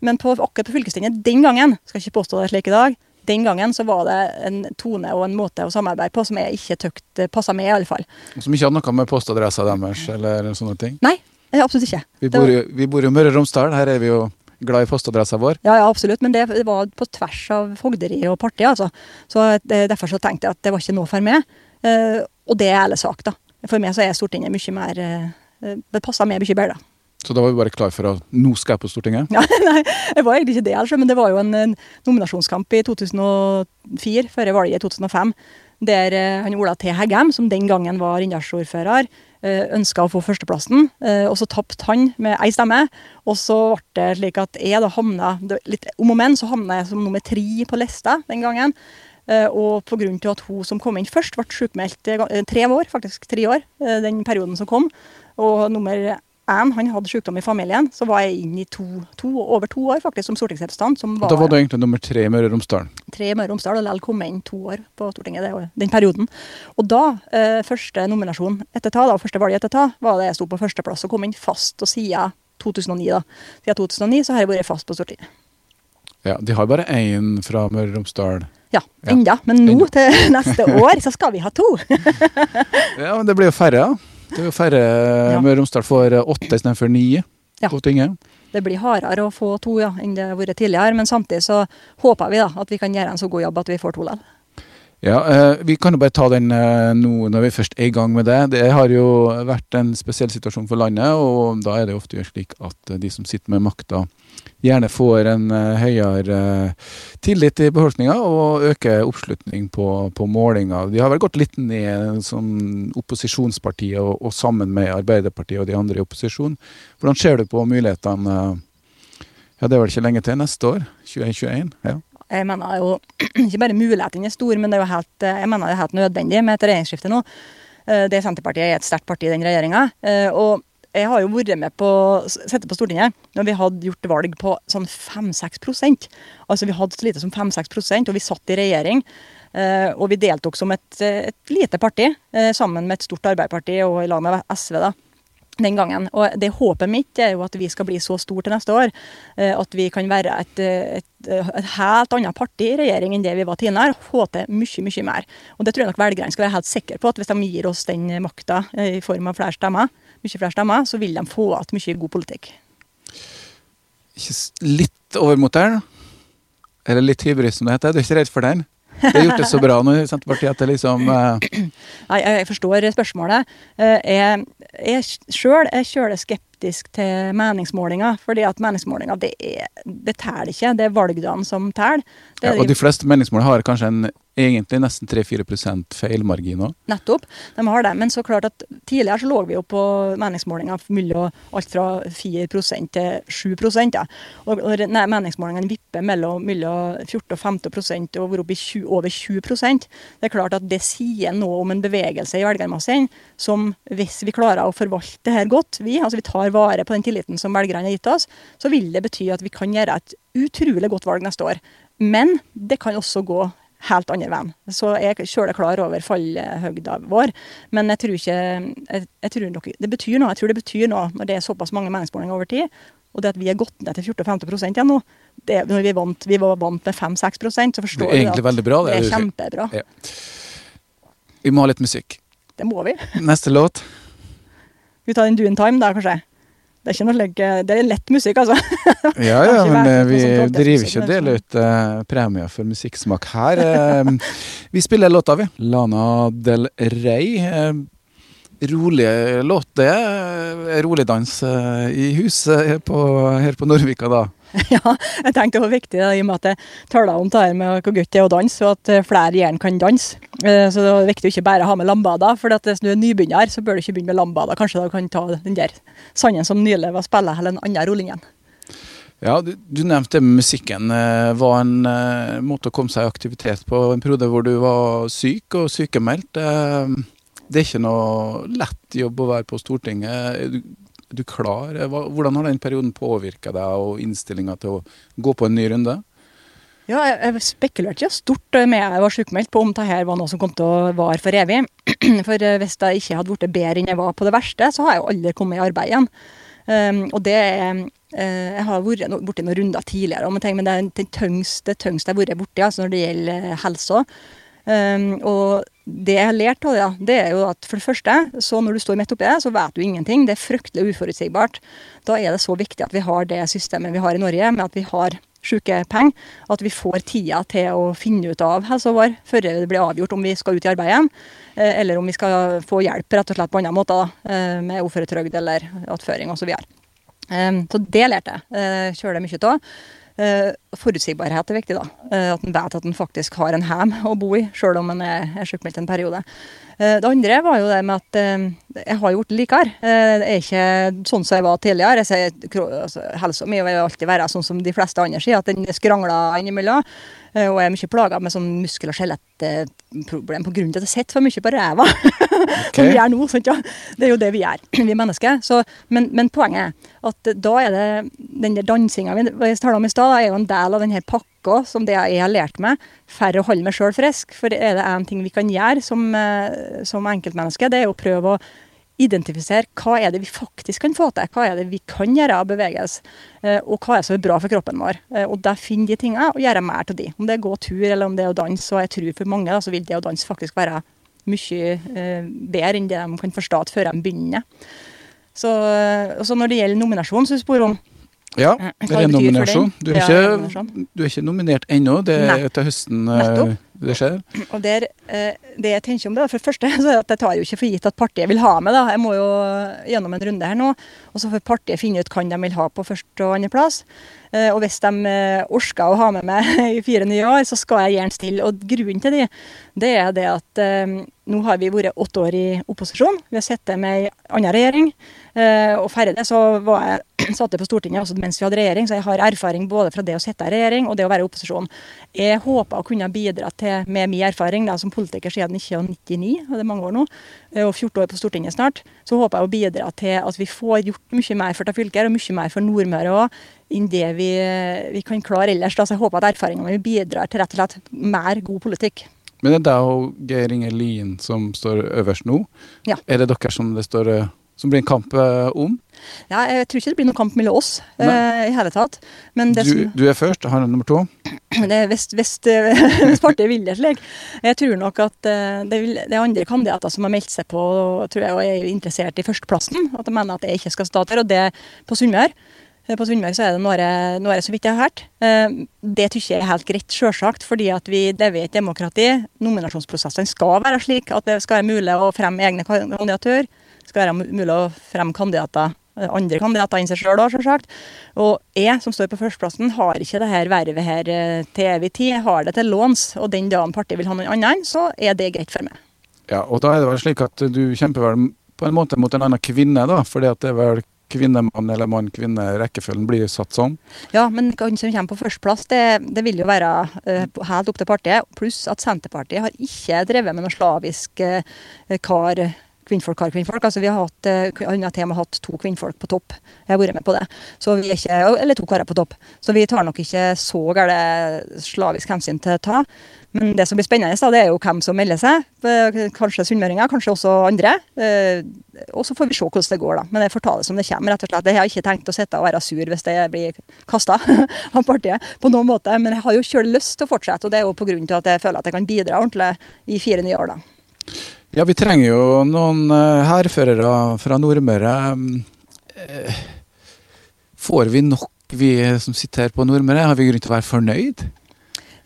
Men på, akkurat på fylkestinget den gangen, skal ikke påstå det slik i dag, den gangen så var det en tone og en måte å samarbeide på som jeg ikke tykte passa med, i alle fall. Som ikke hadde noe med postadressa deres eller sånne ting? Nei, absolutt ikke. Vi bor, jo, vi bor jo i Møre og Romsdal, her er vi jo glad i postadressa vår. Ja, ja, absolutt, men det, var på tvers av fogderi og parti, altså. Så det, Derfor så tenkte jeg at det var ikke noe for meg. Uh, og det er ærlig sak, da. For meg så er Stortinget mye mer uh, Det passer meg mye bedre, da. Så da var vi bare klar for å Nå skal jeg på Stortinget? Nei, jeg var egentlig ikke det, altså, men det var jo en, nominasjonskamp i 2004, før valget i 2005, der uh, han Ola T. Heggem, som den gangen var Rindalsordfører, uh, ønska å få førsteplassen. Uh, og så tapte han med ei stemme. Og så ble det slik at jeg da havna litt om og men så havna jeg som nummer tre på lista den gangen. Og pga. at hun som kom inn først, ble sjukmeldt tre år, faktisk tre år, den perioden som kom. Og nummer én han hadde sykdom i familien, så var jeg inn i to, to, over to år faktisk som stortingsrepresentant. Som var, da var du egentlig nummer tre i Møre og Romsdal? Tre i Møre og Romsdal, og likevel kom jeg inn to år på Stortinget det, den perioden. Og da, eh, første nominasjon etter ta, da, første valget etter ta, var det jeg sto på førsteplass og kom inn fast. Og siden 2009, da. Siden 2009 så har jeg vært fast på Stortinget. Ja, De har bare én fra Møre og Romsdal. Ja, enda. Men nå til neste år så skal vi ha to. ja, men det blir jo færre, ja. Det er jo færre ja. Møre og Romsdal får åtte istedenfor ni ja. på tinget. Det blir hardere å få to ja, enn det har vært tidligere, men samtidig så håper vi da at vi kan gjøre en så god jobb at vi får to likevel. Ja, eh, Vi kan jo bare ta den eh, nå når vi først er i gang med det. Det har jo vært en spesiell situasjon for landet, og da er det ofte slik at eh, de som sitter med makta, gjerne får en høyere tillit i befolkninga og øker oppslutning på, på målinger. De har vel gått litt ned som opposisjonsparti og, og, sammen med Arbeiderpartiet og de andre i opposisjon. Hvordan ser du på mulighetene? Ja, Det er vel ikke lenge til neste år? 2021? ja. Jeg mener jo ikke bare mulighetene er store, men det er jo helt, eh, jeg mener det er helt nødvendig med et regjeringsskifte nå. Eh, det Senterpartiet er et sterkt parti i den regjeringa. Eh, og jeg har jo vært med på sittet på Stortinget når vi hadde gjort valg på sånn 5-6% Altså Vi hadde så lite som 5-6% og vi satt i regjering. Og vi deltok som et, et lite parti, sammen med et stort Arbeiderparti og i lag med SV. da den gangen. Og det håpet mitt er jo at vi skal bli så store til neste år eh, at vi kan være et, et, et helt annet parti i regjering enn det vi var tidligere. Få til mye, mye mer. Og det tror jeg nok velgerne skal være helt sikre på, at hvis de gir oss den makta eh, i form av flere stemmer, mye flere stemmer, så vil de få igjen mye god politikk. Litt litt overmot der, da? Eller litt hybris, som det heter? Du er ikke redd for den? Det har gjort det så bra nå i Senterpartiet at det liksom uh... Nei, jeg forstår spørsmålet. Eh, jeg, jeg sjøl er kjølig skeptisk til meningsmålinger. fordi at meningsmålinger, det, er, det teller ikke. Det er valgdagen som teller. Ja, og de fleste meningsmål har kanskje en egentlig nesten 3-4 feilmargin òg. Nettopp, de har det. Men så klart at tidligere så lå vi jo på meningsmålinger mellom alt fra 4 til 7 ja. Og når meningsmålingene vipper mellom, mellom 14 og 15 og går opp i 20, over 20% det er klart at det sier noe om en bevegelse i velgermassen som hvis vi klarer å forvalte det her godt, vi, altså vi tar vare på den tilliten som velgerne har gitt oss, så vil det bety at vi kan gjøre et utrolig godt valg neste år. Men det kan også gå helt andre veien. Så jeg er sjøl klar over fallhøgda vår. Men jeg tror ikke jeg, jeg tror nok, Det betyr noe. Jeg tror det betyr noe når det er såpass mange meningsmålinger over tid. Og det at vi er gått ned til 14-15% igjen nå, det, når vi, vant, vi var vant med 5-6% så forstår du at veldig bra, det, det er kjempebra. Ja. Vi må ha litt musikk. Det må vi. Neste låt? Vi tar en Doon Time, da, kanskje? Det er ikke noe legge, det er lett musikk, altså. ja, ja, men vi vi driver ikke og deler ut uh, premier for musikksmak her. Uh, vi spiller låta, vi. Lana Del Rey. Rolig låt, det. Rolig dans i huset på, her på Norvika, da. ja, jeg tenkte det var viktig da, i og med at jeg taler om det her med hvor godt det er å danse, og at eh, flere gjerne kan danse. Eh, så det er viktig å ikke bare ha med lambada. For hvis du er nybegynner, så bør du ikke begynne med lambada. Kanskje du kan ta den der sangen som nylig var spilt, eller en annen rollingen. Ja, du, du, nevnte musikken. Eh, var en uh, måte å komme seg i aktivitet på en periode hvor du var syk og sykemeldt. Uh, det er ikke noe lett jobb å være på Stortinget. Du, du klar? Hvordan har den perioden påvirka deg og innstillinga til å gå på en ny runde? Ja, jeg spekulerte ikke stort med jeg var sykemeldt på om dette var noe som kom til å vare for evig. For eh, hvis jeg ikke hadde blitt bedre enn jeg var på det verste, så har jeg jo aldri kommet i arbeid igjen. Um, og det uh, Jeg har vært borti noen runder tidligere, men det er det tyngste, jeg har vært borti altså når det gjelder helse. Um, og det jeg har lært av det, det er jo at for det første, så når du står midt oppi det, så vet du ingenting. Det er fryktelig uforutsigbart. Da er det så viktig at vi har det systemet vi har i Norge, med at vi har sykepenger. At vi får tida til å finne ut av helsa vår før det blir avgjort om vi skal ut i arbeid igjen. Eh, eller om vi skal få hjelp rett og slett på andre måter, eh, med uføretrygd eller attføring osv. Så, videre. Eh, så det lærte jeg. Kjører det mye av. Forutsigbarhet er viktig, da. Uh, at en vet at en faktisk har en hjem å bo i, sjøl om en er, sjukmeldt en periode. Uh, det andre var jo det med at jeg har gjort det likere. det er ikke sånn som jeg var tidligere. Jeg sier, altså, Helsa mi vil alltid være sånn som de fleste andre sier, at den skrangler innimellom. Eh, og jeg er mye plaga med sånn muskel- og skjelettproblem pga. at jeg sitter for mye på ræva. Okay. Som vi gjør nå. Sant, ja. Det er jo det vi gjør, vi mennesker. Så, men, men, poenget er at da er det den der dansinga vi snakka om i stad, er jo en del av denne pakka som det jeg har lært meg for å holde meg sjøl frisk. For er det én ting vi kan gjøre som, eh, som enkeltmenneske, det er å prøve å identifisere hva er det vi faktisk kan få til. Hva er det vi kan gjøre av bevegelse, eh, og hva er det som er bra for kroppen vår. Eh, og der finne de tingene og gjøre mer av de. Om det er gå tur eller om det er å danse. Og jeg tror for mange da, så vil det å danse faktisk være mye bedre enn det de kan forstå før de begynner. Så, så når det gjelder nominasjon, du spør om, ja, renominasjon. Du, er ikke, du er ikke nominert ennå. Det er til høsten eh, Nettopp. det skjer. Og der, eh, Det jeg tenker om det, for det første, så er at jeg tar jo ikke for gitt at partiet vil ha med. da. Jeg må jo gjennom en runde her nå. Og så får partiet finne ut hvem de vil ha på første- og andreplass. Eh, og hvis de orker å ha med meg i fire nye år, så skal jeg gjerne stille. Og grunnen til det, det er det at nå har vi vært åtte år i opposisjon. Vi har sittet med ei anna regjering. Uh, og ferdig det, så var jeg, satt jeg på Stortinget også mens vi hadde regjering, så jeg har erfaring både fra det å sitte i regjering og det å være i opposisjon. Jeg håper å kunne bidra til, med min erfaring da, som politiker siden 1999, og det er mange år nå, eh, og 14 år på Stortinget snart, så håper jeg å bidra til at vi får gjort mye mer for det fylket, og mye mer for Nordmøre òg, enn det vi, vi, kan klare ellers. Da. Så jeg håper at erfaringene mine bidrar til rett og slett mer god politikk. Men det er da Geir Inge Lien som står øverst nå. Ja. Er det dere som det står som blir en kamp eh, om? Ja, jeg tror ikke det blir noen kamp mellom oss eh, i hele tatt. Du, som, du, er først, han er nummer to? Det er hvis, hvis, hvis partiet vil det slik. Jeg tror nok at eh, det, vil, det, er andre kandidater som har meldt seg på tror jeg, og er interessert i førsteplassen. At de mener at jeg ikke skal stå der, og det på Sunnmøre. Eh, på Sunnmøre så er det noe, noe så vidt jeg har hørt. Det syns jeg er helt greit, sjølsagt. fordi at vi lever i et demokrati. Nominasjonsprosessene skal være slik at det skal være mulig å fremme egne kandidatur skal være mulig å fremme kandidater, eh, andre kandidater enn seg sjøl òg, selvsagt. Og jeg, som står på førsteplassen, har ikke det her vervet her eh, til evig tid. Jeg har det til låns, og den dagen partiet vil ha noen annen, så er det greit for meg. Ja, og da er det vel slik at du kjemper vel på en måte mot en annen kvinne, da? Fordi at det er vel kvinnemann eller mann-kvinne-rekkefølgen blir satt sånn? Ja, men hvem som kommer på førsteplass, det, det vil jo være uh, helt opp til partiet. Pluss at Senterpartiet har ikke drevet med noe slavisk uh, kar kvinnfolk har kvinnfolk. Altså vi har hatt, Han har og med hatt to kvinnfolk på topp. Jeg har vært med på det. Så vi er ikke, Eller to karer på topp. Så vi tar nok ikke så gærent slavisk hensyn til å ta. Men det som blir spennende, da, det er jo hvem som melder seg. Eh, kanskje sunnmøringer, kanskje også andre. Uh, og så får vi se hvordan det går, da. Men jeg får ta det som det kommer. rett og slett. Jeg har ikke tenkt å sitte og være sur hvis det blir kasta av partiet på noen måte. Men jeg har jo sjøl lyst til å fortsette, og det er jo til at jeg føler at jeg kan bidra ordentlig i fire nye år. da. Ja, vi trenger jo noen hærførere uh, fra Nordmøre. Uh, får vi nok, vi som sitter her på Nordmøre? Har vi grunn til å være fornøyd?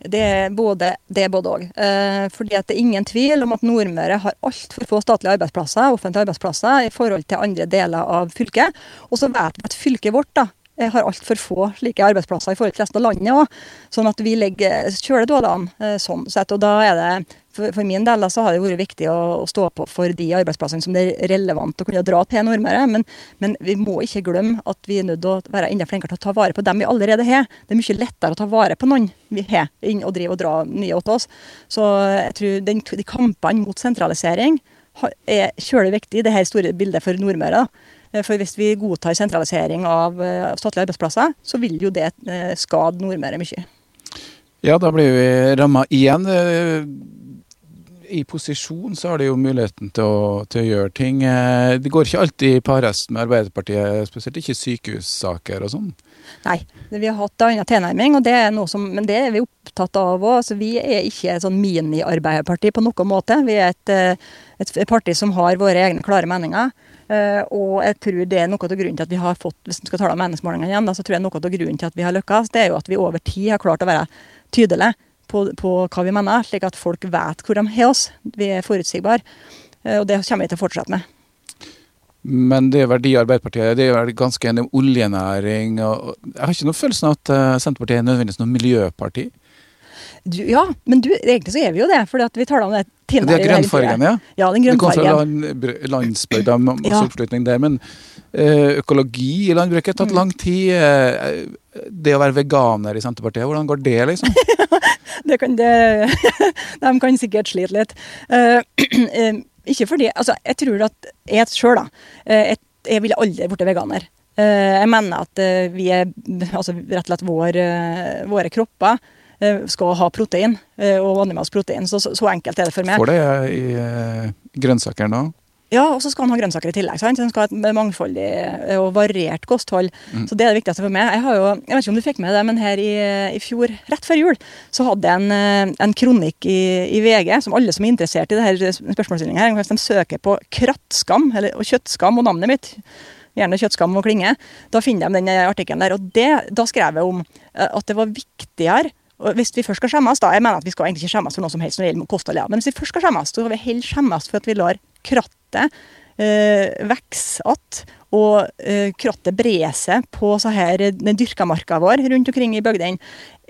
Det er både det både òg. Eh, fordi at det er ingen tvil om at Nordmøre har altfor få statlige arbeidsplasser, offentlige arbeidsplasser i forhold til andre deler av fylket. Og så vet vi at fylket vårt da, eh, har altfor få slike arbeidsplasser i forhold til resten av landet òg. Sånn at vi legger kjølig dårlig an eh, sånn sett. Og da er det for, for, min del så har det vært viktig å, å, stå på for de arbeidsplassene som det er relevant å kunne dra til Nordmøre. Men, men, vi må ikke glemme at vi er nødt til å være enda flinkere til å ta vare på dem vi allerede har. Det er mye lettere å ta vare på noen vi har, enn å drive og dra nye til oss. Så jeg tror den, de kampene mot sentralisering er kjølig viktig i det her store bildet for Nordmøre. For hvis vi godtar sentralisering av uh, statlige arbeidsplasser, så vil jo det uh, skade Nordmøre mye. Ja, da blir vi ramma igjen i posisjon så har de jo muligheten til å, til å gjøre ting. Eh, det går ikke alltid parest med Arbeiderpartiet, spesielt ikke sykehussaker og sånn. Nei, vi har hatt en annen tilnærming, og det er noe som, men det er vi opptatt av òg. Altså, vi er ikke et sånn mini-arbeiderparti på noen måte. Vi er et, eh, et, parti som har våre egne klare meninger. Uh, og jeg tror det er noe av grunnen til at vi har fått hvis vi skal tale om meningsmålingene igjen, da, så tror jeg noe av grunnen til at vi har lykkes, det er jo at vi over tid har klart å være tydelige på, på, hva vi mener, slik at folk vet hvor de har oss. Vi er forutsigbare. Eh, og det kommer vi til å fortsette med. Men det er verdi Arbeiderpartiet det er ganske enig om oljenæring. Og jeg har ikke noen følelsen av at eh, Senterpartiet er nødvendigvis noe miljøparti? Du, ja, men du, egentlig så er vi jo det. for vi taler om det Det er grønnfargen, ja? Ja, den grønnfargen. Det kom fra land, landsbygda, masse ja. oppslutning der. Men Eh, økologi i landbruket har tatt mm. lang tid. Eh, det å være veganer i Senterpartiet, hvordan går det, liksom? det kan det De kan sikkert slite litt. Uh, ikke fordi Altså, jeg tror at jeg sjøl, da jeg ville aldri blitt veganer. Jeg mener at vi er Altså rett og slett vår, våre kropper skal ha protein, og animalsk protein. Så, så, enkelt er det for meg. Får det i grønnsakene da? Ja, og så skal han ha grønnsaker i tillegg. sant? Så han skal ha et mangfoldig og variert kosthold. Mm. Så det er det viktigste for meg. Jeg har jo, jeg vet ikke om du fikk med det, men her i, i fjor, rett før jul, så hadde jeg en, eh, en kronikk i, i, VG som alle som er interessert i denne spørsmålsstillingen her, hvis de søker på krattskam eller, og kjøttskam og navnet mitt, gjerne kjøttskam og klinge, da finner de den artikkelen der. Og det, da skrev jeg om eh, at det var viktigere og hvis vi først skal skjemmes, da, jeg mener at vi skal egentlig ikke skjemmes for noe som helst når det gjelder kosthold, ja. men hvis vi først skal skjemmes, så skal vi heller skjemmes for at vi lar krattet eh, vokse igjen, og eh, krattet brer seg på så her, den dyrka marka vår rundt omkring i bygdene,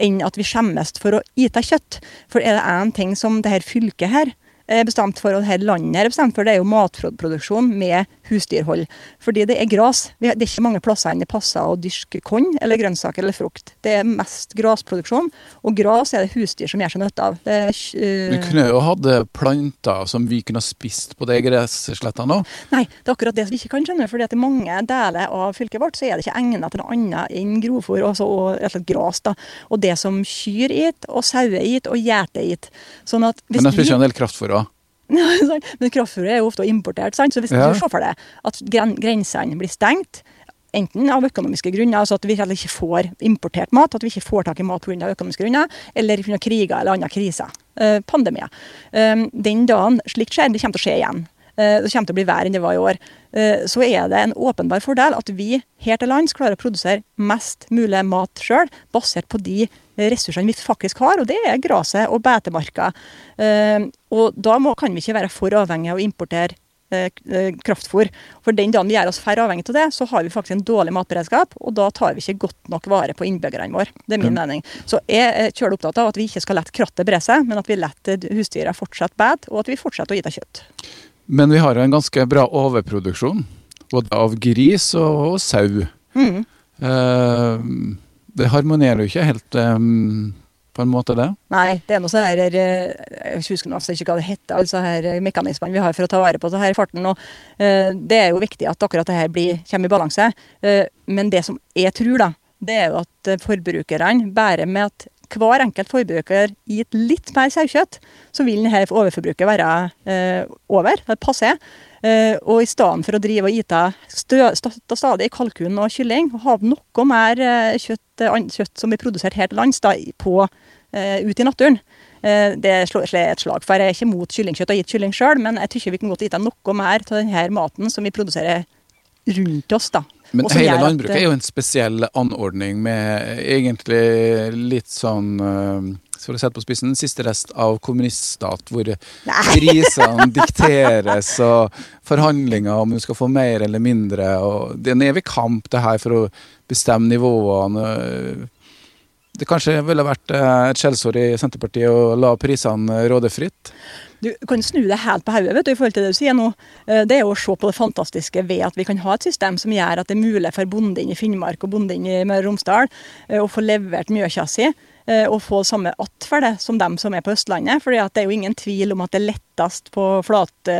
enn at vi skjemmes for å ete kjøtt. For er det én ting som det her fylket her er bestemt for, og dette landet er bestemt for, det er jo matproduksjon med husdyrhold. Fordi det er gras. Det er ikke mange plasser enn det passer å dyrke korn eller grønnsaker eller frukt. Det er mest grasproduksjon, og gras er det husdyr som gjør seg nytte av. Det er, uh... Vi kunne jo hatt planter som vi kunne spist på de gresslettene òg? Nei, det er akkurat det vi ikke kan skjønne. fordi at i mange deler av fylket vårt så er det ikke egnet til noe annet enn grovfòr og, og rett og slett gras. da. Og det som kyr et, og sauer et, og geiter et. Sånn at hvis Men de spiser en del kraftfôr òg? Men kraftfôret er jo ofte importert, sant? så hvis ja. du ser for deg at grensene blir stengt, enten av økonomiske grunner, altså at vi ikke får importert mat, at vi ikke får tak i mat pga. økonomiske grunner, eller pga. kriger eller andre kriser, eh, pandemier. Um, den dagen slikt skjer, det kommer til å skje igjen. Eh, det kommer til å bli verre enn det var i år. Eh, så er det en åpenbar fordel at vi her til lands klarer å produsere mest mulig mat sjøl, basert på de ressursene vi faktisk har, og det er gresset og beitemarka. Eh, og da må, kan vi ikke være for avhengige av å importere kraftfôr. For den dagen vi gjør oss færre avhengig av det, så har vi faktisk en dårlig matberedskap, og da tar vi ikke godt nok vare på innbyggerne våre. Det er min mm. mening. Så jeg er kjølig opptatt av at vi ikke skal la krattet bre seg, men at vi lar husdyra fortsette bete, og at vi fortsetter å gi det kjøtt. Men vi har en ganske bra overproduksjon, både av gris og, og sau. Mm. Uh, det harmonerer jo ikke helt um, på en måte, det? Nei, det er noe sånn her eh, Jeg husker altså ikke hva det heter, altså her mekanismene vi har for å ta vare på det her farten. og uh, Det er jo viktig at akkurat det her blir, kommer i balanse. Uh, men det som jeg tror, da, det er jo at forbrukerne bærer med at hver enkelt forbruker gitt litt mer saukjøtt, så vil denne overforbruket være eh, over, passé. Eh, og i stedet for å drive og ite stadig kalkun og kylling, og ha noe mer eh, kjøtt, eh, kjøtt, som blir produsert her til lands, da, eh, ut i naturen. Eh, det slår et slag for. Jeg er ikke mot kyllingkjøtt og gitt kylling sjøl, men jeg tykker vi kan godt ete noe mer av denne maten som vi produserer rundt oss. da. Men hele landbruket er jo en spesiell anordning med egentlig litt sånn for å sette på spissen, siste rest av kommuniststat, hvor prisene dikteres, og forhandlinger om du skal få mer eller mindre. og Det er en evig kamp, det her, for å bestemme nivåene. Det kanskje ville vært et skjellsord i Senterpartiet å la prisene råde fritt? Du kan snu det helt på hodet i forhold til det du sier nå. Eh, det er å se på det fantastiske ved at vi kan ha et system som gjør at det er mulig for bonden i Finnmark og bonden i Møre og Romsdal eh, å få levert mjøkja si eh, og få samme att for det som dem som er på Østlandet. For det er jo ingen tvil om at det er lettest på flat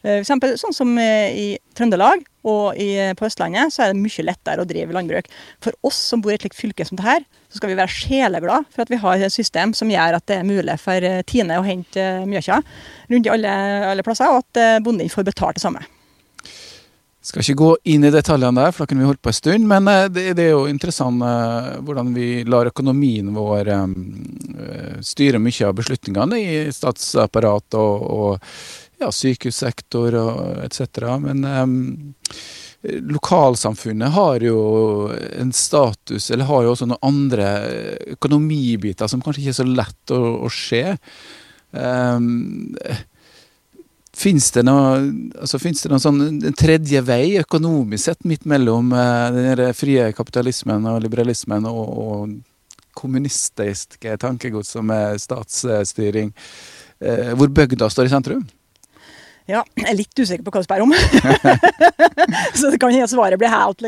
Eksempel sånn som i Trøndelag og i, på Østlandet, så er det mye lettere å drive landbruk. For oss som bor i et slikt fylke som det her, så skal vi være sjeleglade for at vi har et system som gjør at det er mulig for eh, Tine å hente eh, mjøkja rundt i alle, alle, plasser, og at eh, bonden får betalt det samme. Skal ikke gå inn i detaljene der, for da kunne vi holdt på en stund. Men det, det er jo interessant hvordan vi lar økonomien vår styre mye av beslutningene i statsapparat og, og ja, sykehussektor og etc. Men um, lokalsamfunnet har jo en status, eller har jo også noen andre økonomibiter som kanskje ikke er så lett å, å se. Um, Fins det noe, altså, noen sånn en tredje vei økonomisk sett midt mellom uh, den frie kapitalismen og liberalismen og, og kommunistiske tankegods som er statsstyring, uh, hvor bygda står i sentrum? Ja, jeg er litt usikker på hva du spør om. så det kan hende svaret blir helt,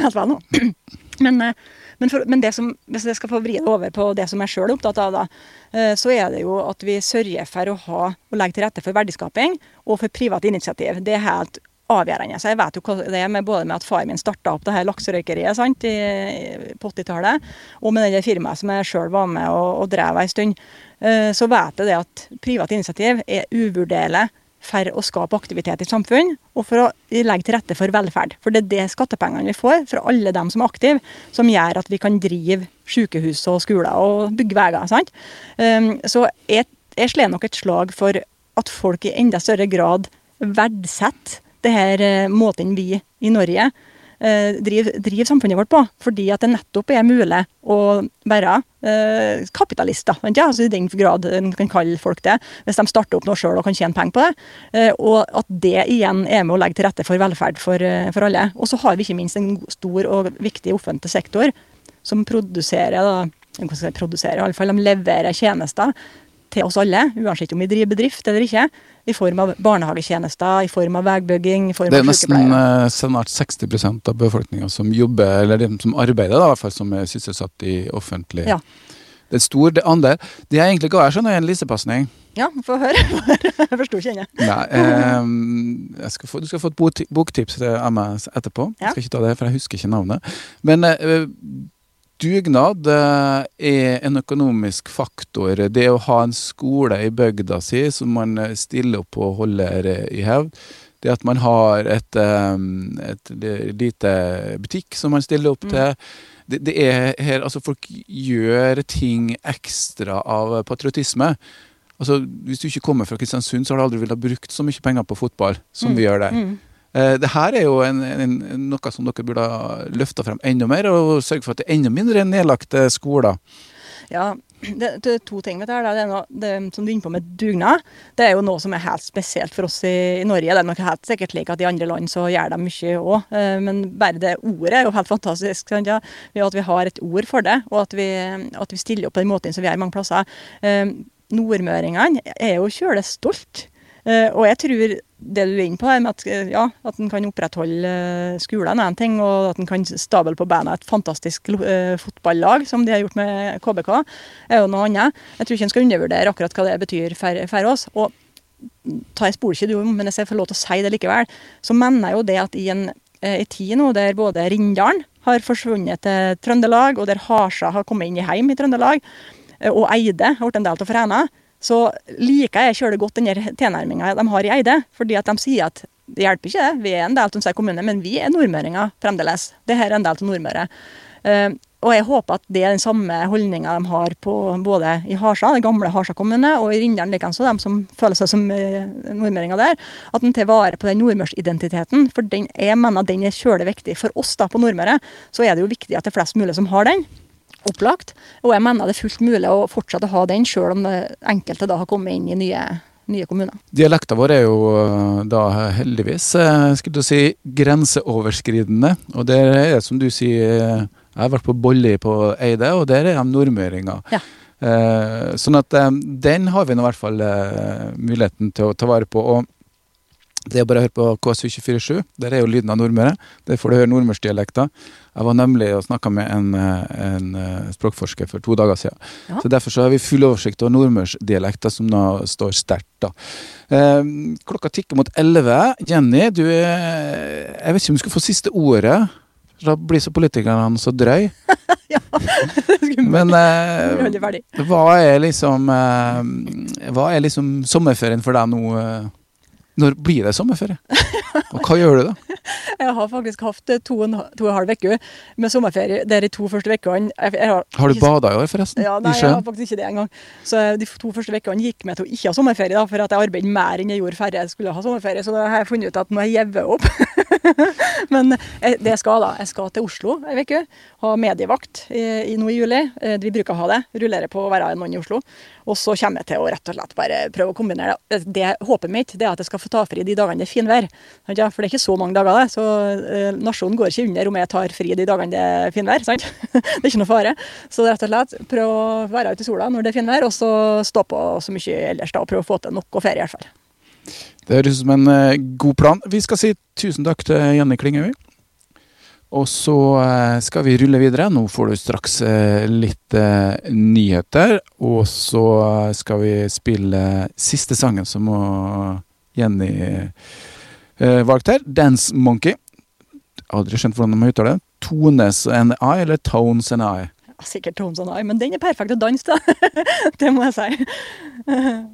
helt vel nå. Men, eh, men, for, men som, hvis jeg skal få vri det over på det som jeg sjøl er opptatt av, da, eh, så er det jo at vi sørger for å ha og legge til rette for verdiskaping og for privat initiativ. Det er helt avgjørende. Så jeg vet jo hva det er med både med at far min starta opp det her lakserøykeriet sant, i, på 80-tallet, og med det firmaet som jeg sjøl var med og, og drev ei stund. Eh, så vet jeg det at privat initiativ er uvurderlig for å skape aktivitet i samfunn, og for å legge til rette for velferd. For det er det skattepengene vi får fra alle dem som er aktive, som gjør at vi kan drive sykehus og skoler og bygge veier. sant? Um, så jeg, jeg slår nok et slag for at folk i enda større grad verdsetter det her uh, måten vi i Norge eh, driver, driver, samfunnet vårt på. Fordi at det nettopp er mulig å være eh, kapitalister, altså i den grad en kan kalle folk det, hvis de starter opp noe sjøl og kan tjene penger på det. Eh, og at det igjen er med å legge til rette for velferd for, eh, for alle. Og så har vi ikke minst en stor og viktig offentlig sektor som produserer, da, produserer i alle fall, de leverer tjenester til oss alle, uansett om vi driver bedrift eller ikke i form av barnehagetjenester, i form av veibygging, i form av sykepleiere. Det er nesten snart 60% av befolkninga som jobber, eller de som arbeider, da, i hvert fall, som er sysselsatt i offentlig ja. Det er stor det andel. Det jeg egentlig ga her, skjønner jeg, en lisepasning. Ja, få høre. jeg forsto ikke ennå. Eh, du skal få et boktips av meg etterpå. Ja. Jeg skal ikke ta det, for jeg husker ikke navnet. Men eh, Dugnad eh, er en økonomisk faktor. Det å ha en skole i bygda si som man eh, stiller opp og holder eh, i hevd. Det at man har et, et, lite butikk som man stiller opp mm. til. Det, det, er her Altså, folk gjør ting ekstra av patriotisme. Altså, Hvis du ikke kommer fra Kristiansund, så har du aldri villet brukt så mye penger på fotball som mm. vi gjør der. Mm. Eh, det her er jo en, en, noe som dere burde ha løfta frem enda mer, og sørge for at det er enda mindre nedlagte skoler. Ja, det, det, er to ting med det her. Det, er noe, det som du er inne på med dugnad, det er jo noe som er helt spesielt for oss i, i Norge. Det er nok helt sikkert slik at i andre land så gjør de mye òg, eh, men bare det ordet er jo helt fantastisk. Sant, ja? At vi har et ord for det, og at vi, at vi stiller opp på den måten som vi gjør mange plasser. Eh, nordmøringene er jo kjølig stolt Eh, og jeg tror det du er inne på, her, med at, eh, ja, at en kan opprettholde eh, skolen, er en ting, og at en kan stable på beina et fantastisk fotballag, som de har gjort med KBK, er jo noe annet. Jeg tror ikke en skal undervurdere akkurat hva det betyr for oss. og ta jeg spoler ikke du om, men hvis jeg får lov til å si det likevel, så mener jeg jo det at i en, en tid nå der både Rindalen har forsvunnet til Trøndelag, og der Harsa har kommet inn i heim i Trøndelag, og Eide har blitt en del av Fræna, så liker jeg kjølig godt den tilnærminga de har i Eide. fordi at de sier at det hjelper ikke, det. Vi er en del av Tønsberg kommune, men vi er nordmøringer fremdeles. Det her er en del av Nordmøre. Uh, og jeg håper at det er den samme holdninga de har på både i Harsa, den gamle Harsa kommune, og i Rindalen likeens, de som føler seg som uh, nordmøringer der. At en tar vare på den nordmørsidentiteten. For den, jeg mener den er kjølig viktig. For oss da på Nordmøre så er det jo viktig at det er flest mulig som har den opplagt. Og jeg mener det er fullt mulig å fortsette å ha den, sjøl om enkelte da har kommet inn i nye, nye kommuner. Dialekta vår er jo eh, da heldigvis eh, skulle du si, grenseoverskridende. Og det er som du sier, eh, jeg har vært på Bolli på Eide, og der er de nordmøringer. Ja. Eh, sånn at eh, den har vi nå i hvert fall eh, muligheten til å ta vare på. og det er bare å høre på KSU247. Der er jo lyden av Nordmøre. Der får du høre nordmørsdialekter. Jeg var nemlig og snakka med en, en, eh, språkforsker for to dager siden. Ja. Så Derfor så har vi full oversikt over nordmørsdialekter, som nå står sterkt. Eh, klokka tikker mot elleve. Jenny, du er Jeg vet ikke om du skal få siste ordet. Da blir så politikerne så drøy. ja, Men eh, hva er liksom eh, Hva er liksom sommerferien for deg nå? Eh? Når blir det sommerferie? Og hva gjør du da? Jeg har faktisk hatt to og en, to og en halv uke med sommerferie der de to første ukene har, har, du bada i år, forresten? Ja, Nei, jeg har faktisk ikke det engang. Så de to første ukene gikk med til å ikke ha sommerferie, da, for at jeg arbeidet mer enn jeg gjorde før jeg skulle ha sommerferie. Så da har jeg funnet ut at nå har jeg gjevet opp. Men jeg, det jeg skal da, jeg skal til Oslo ei uke. Ha medievakt i, i, nå i juli. Eh, vi bruker å ha det. Rullere på å være noen i Oslo. Og så kommer jeg til å rett og slett bare prøve å kombinere det. det håpet mitt det er at jeg skal få ta fri de dagene det er finvær. For det er ikke så mange dager, det. Så eh, nasjonen går ikke under om jeg tar fri de dagene det er finvær. sant? det er ikke noe fare. Så rett og slett prøv å være ute i sola når det er finvær, og så stå på så mye ellers da, og prøve å få til noe ferie i hvert fall. Det høres ut som en uh, god plan. Vi skal si tusen takk til Jenny Klingøy. Og så eh, skal vi rulle videre. Nå får du straks eh, litt eh, nyheter. Og så skal vi spille siste sangen som Jenny valgte her. 'Dance Monkey'. Aldri skjønt hvordan de uttaler det. Tones and I, eller Tones and I? Sikkert Tones and I, men den er perfekt å danse til. det må jeg si.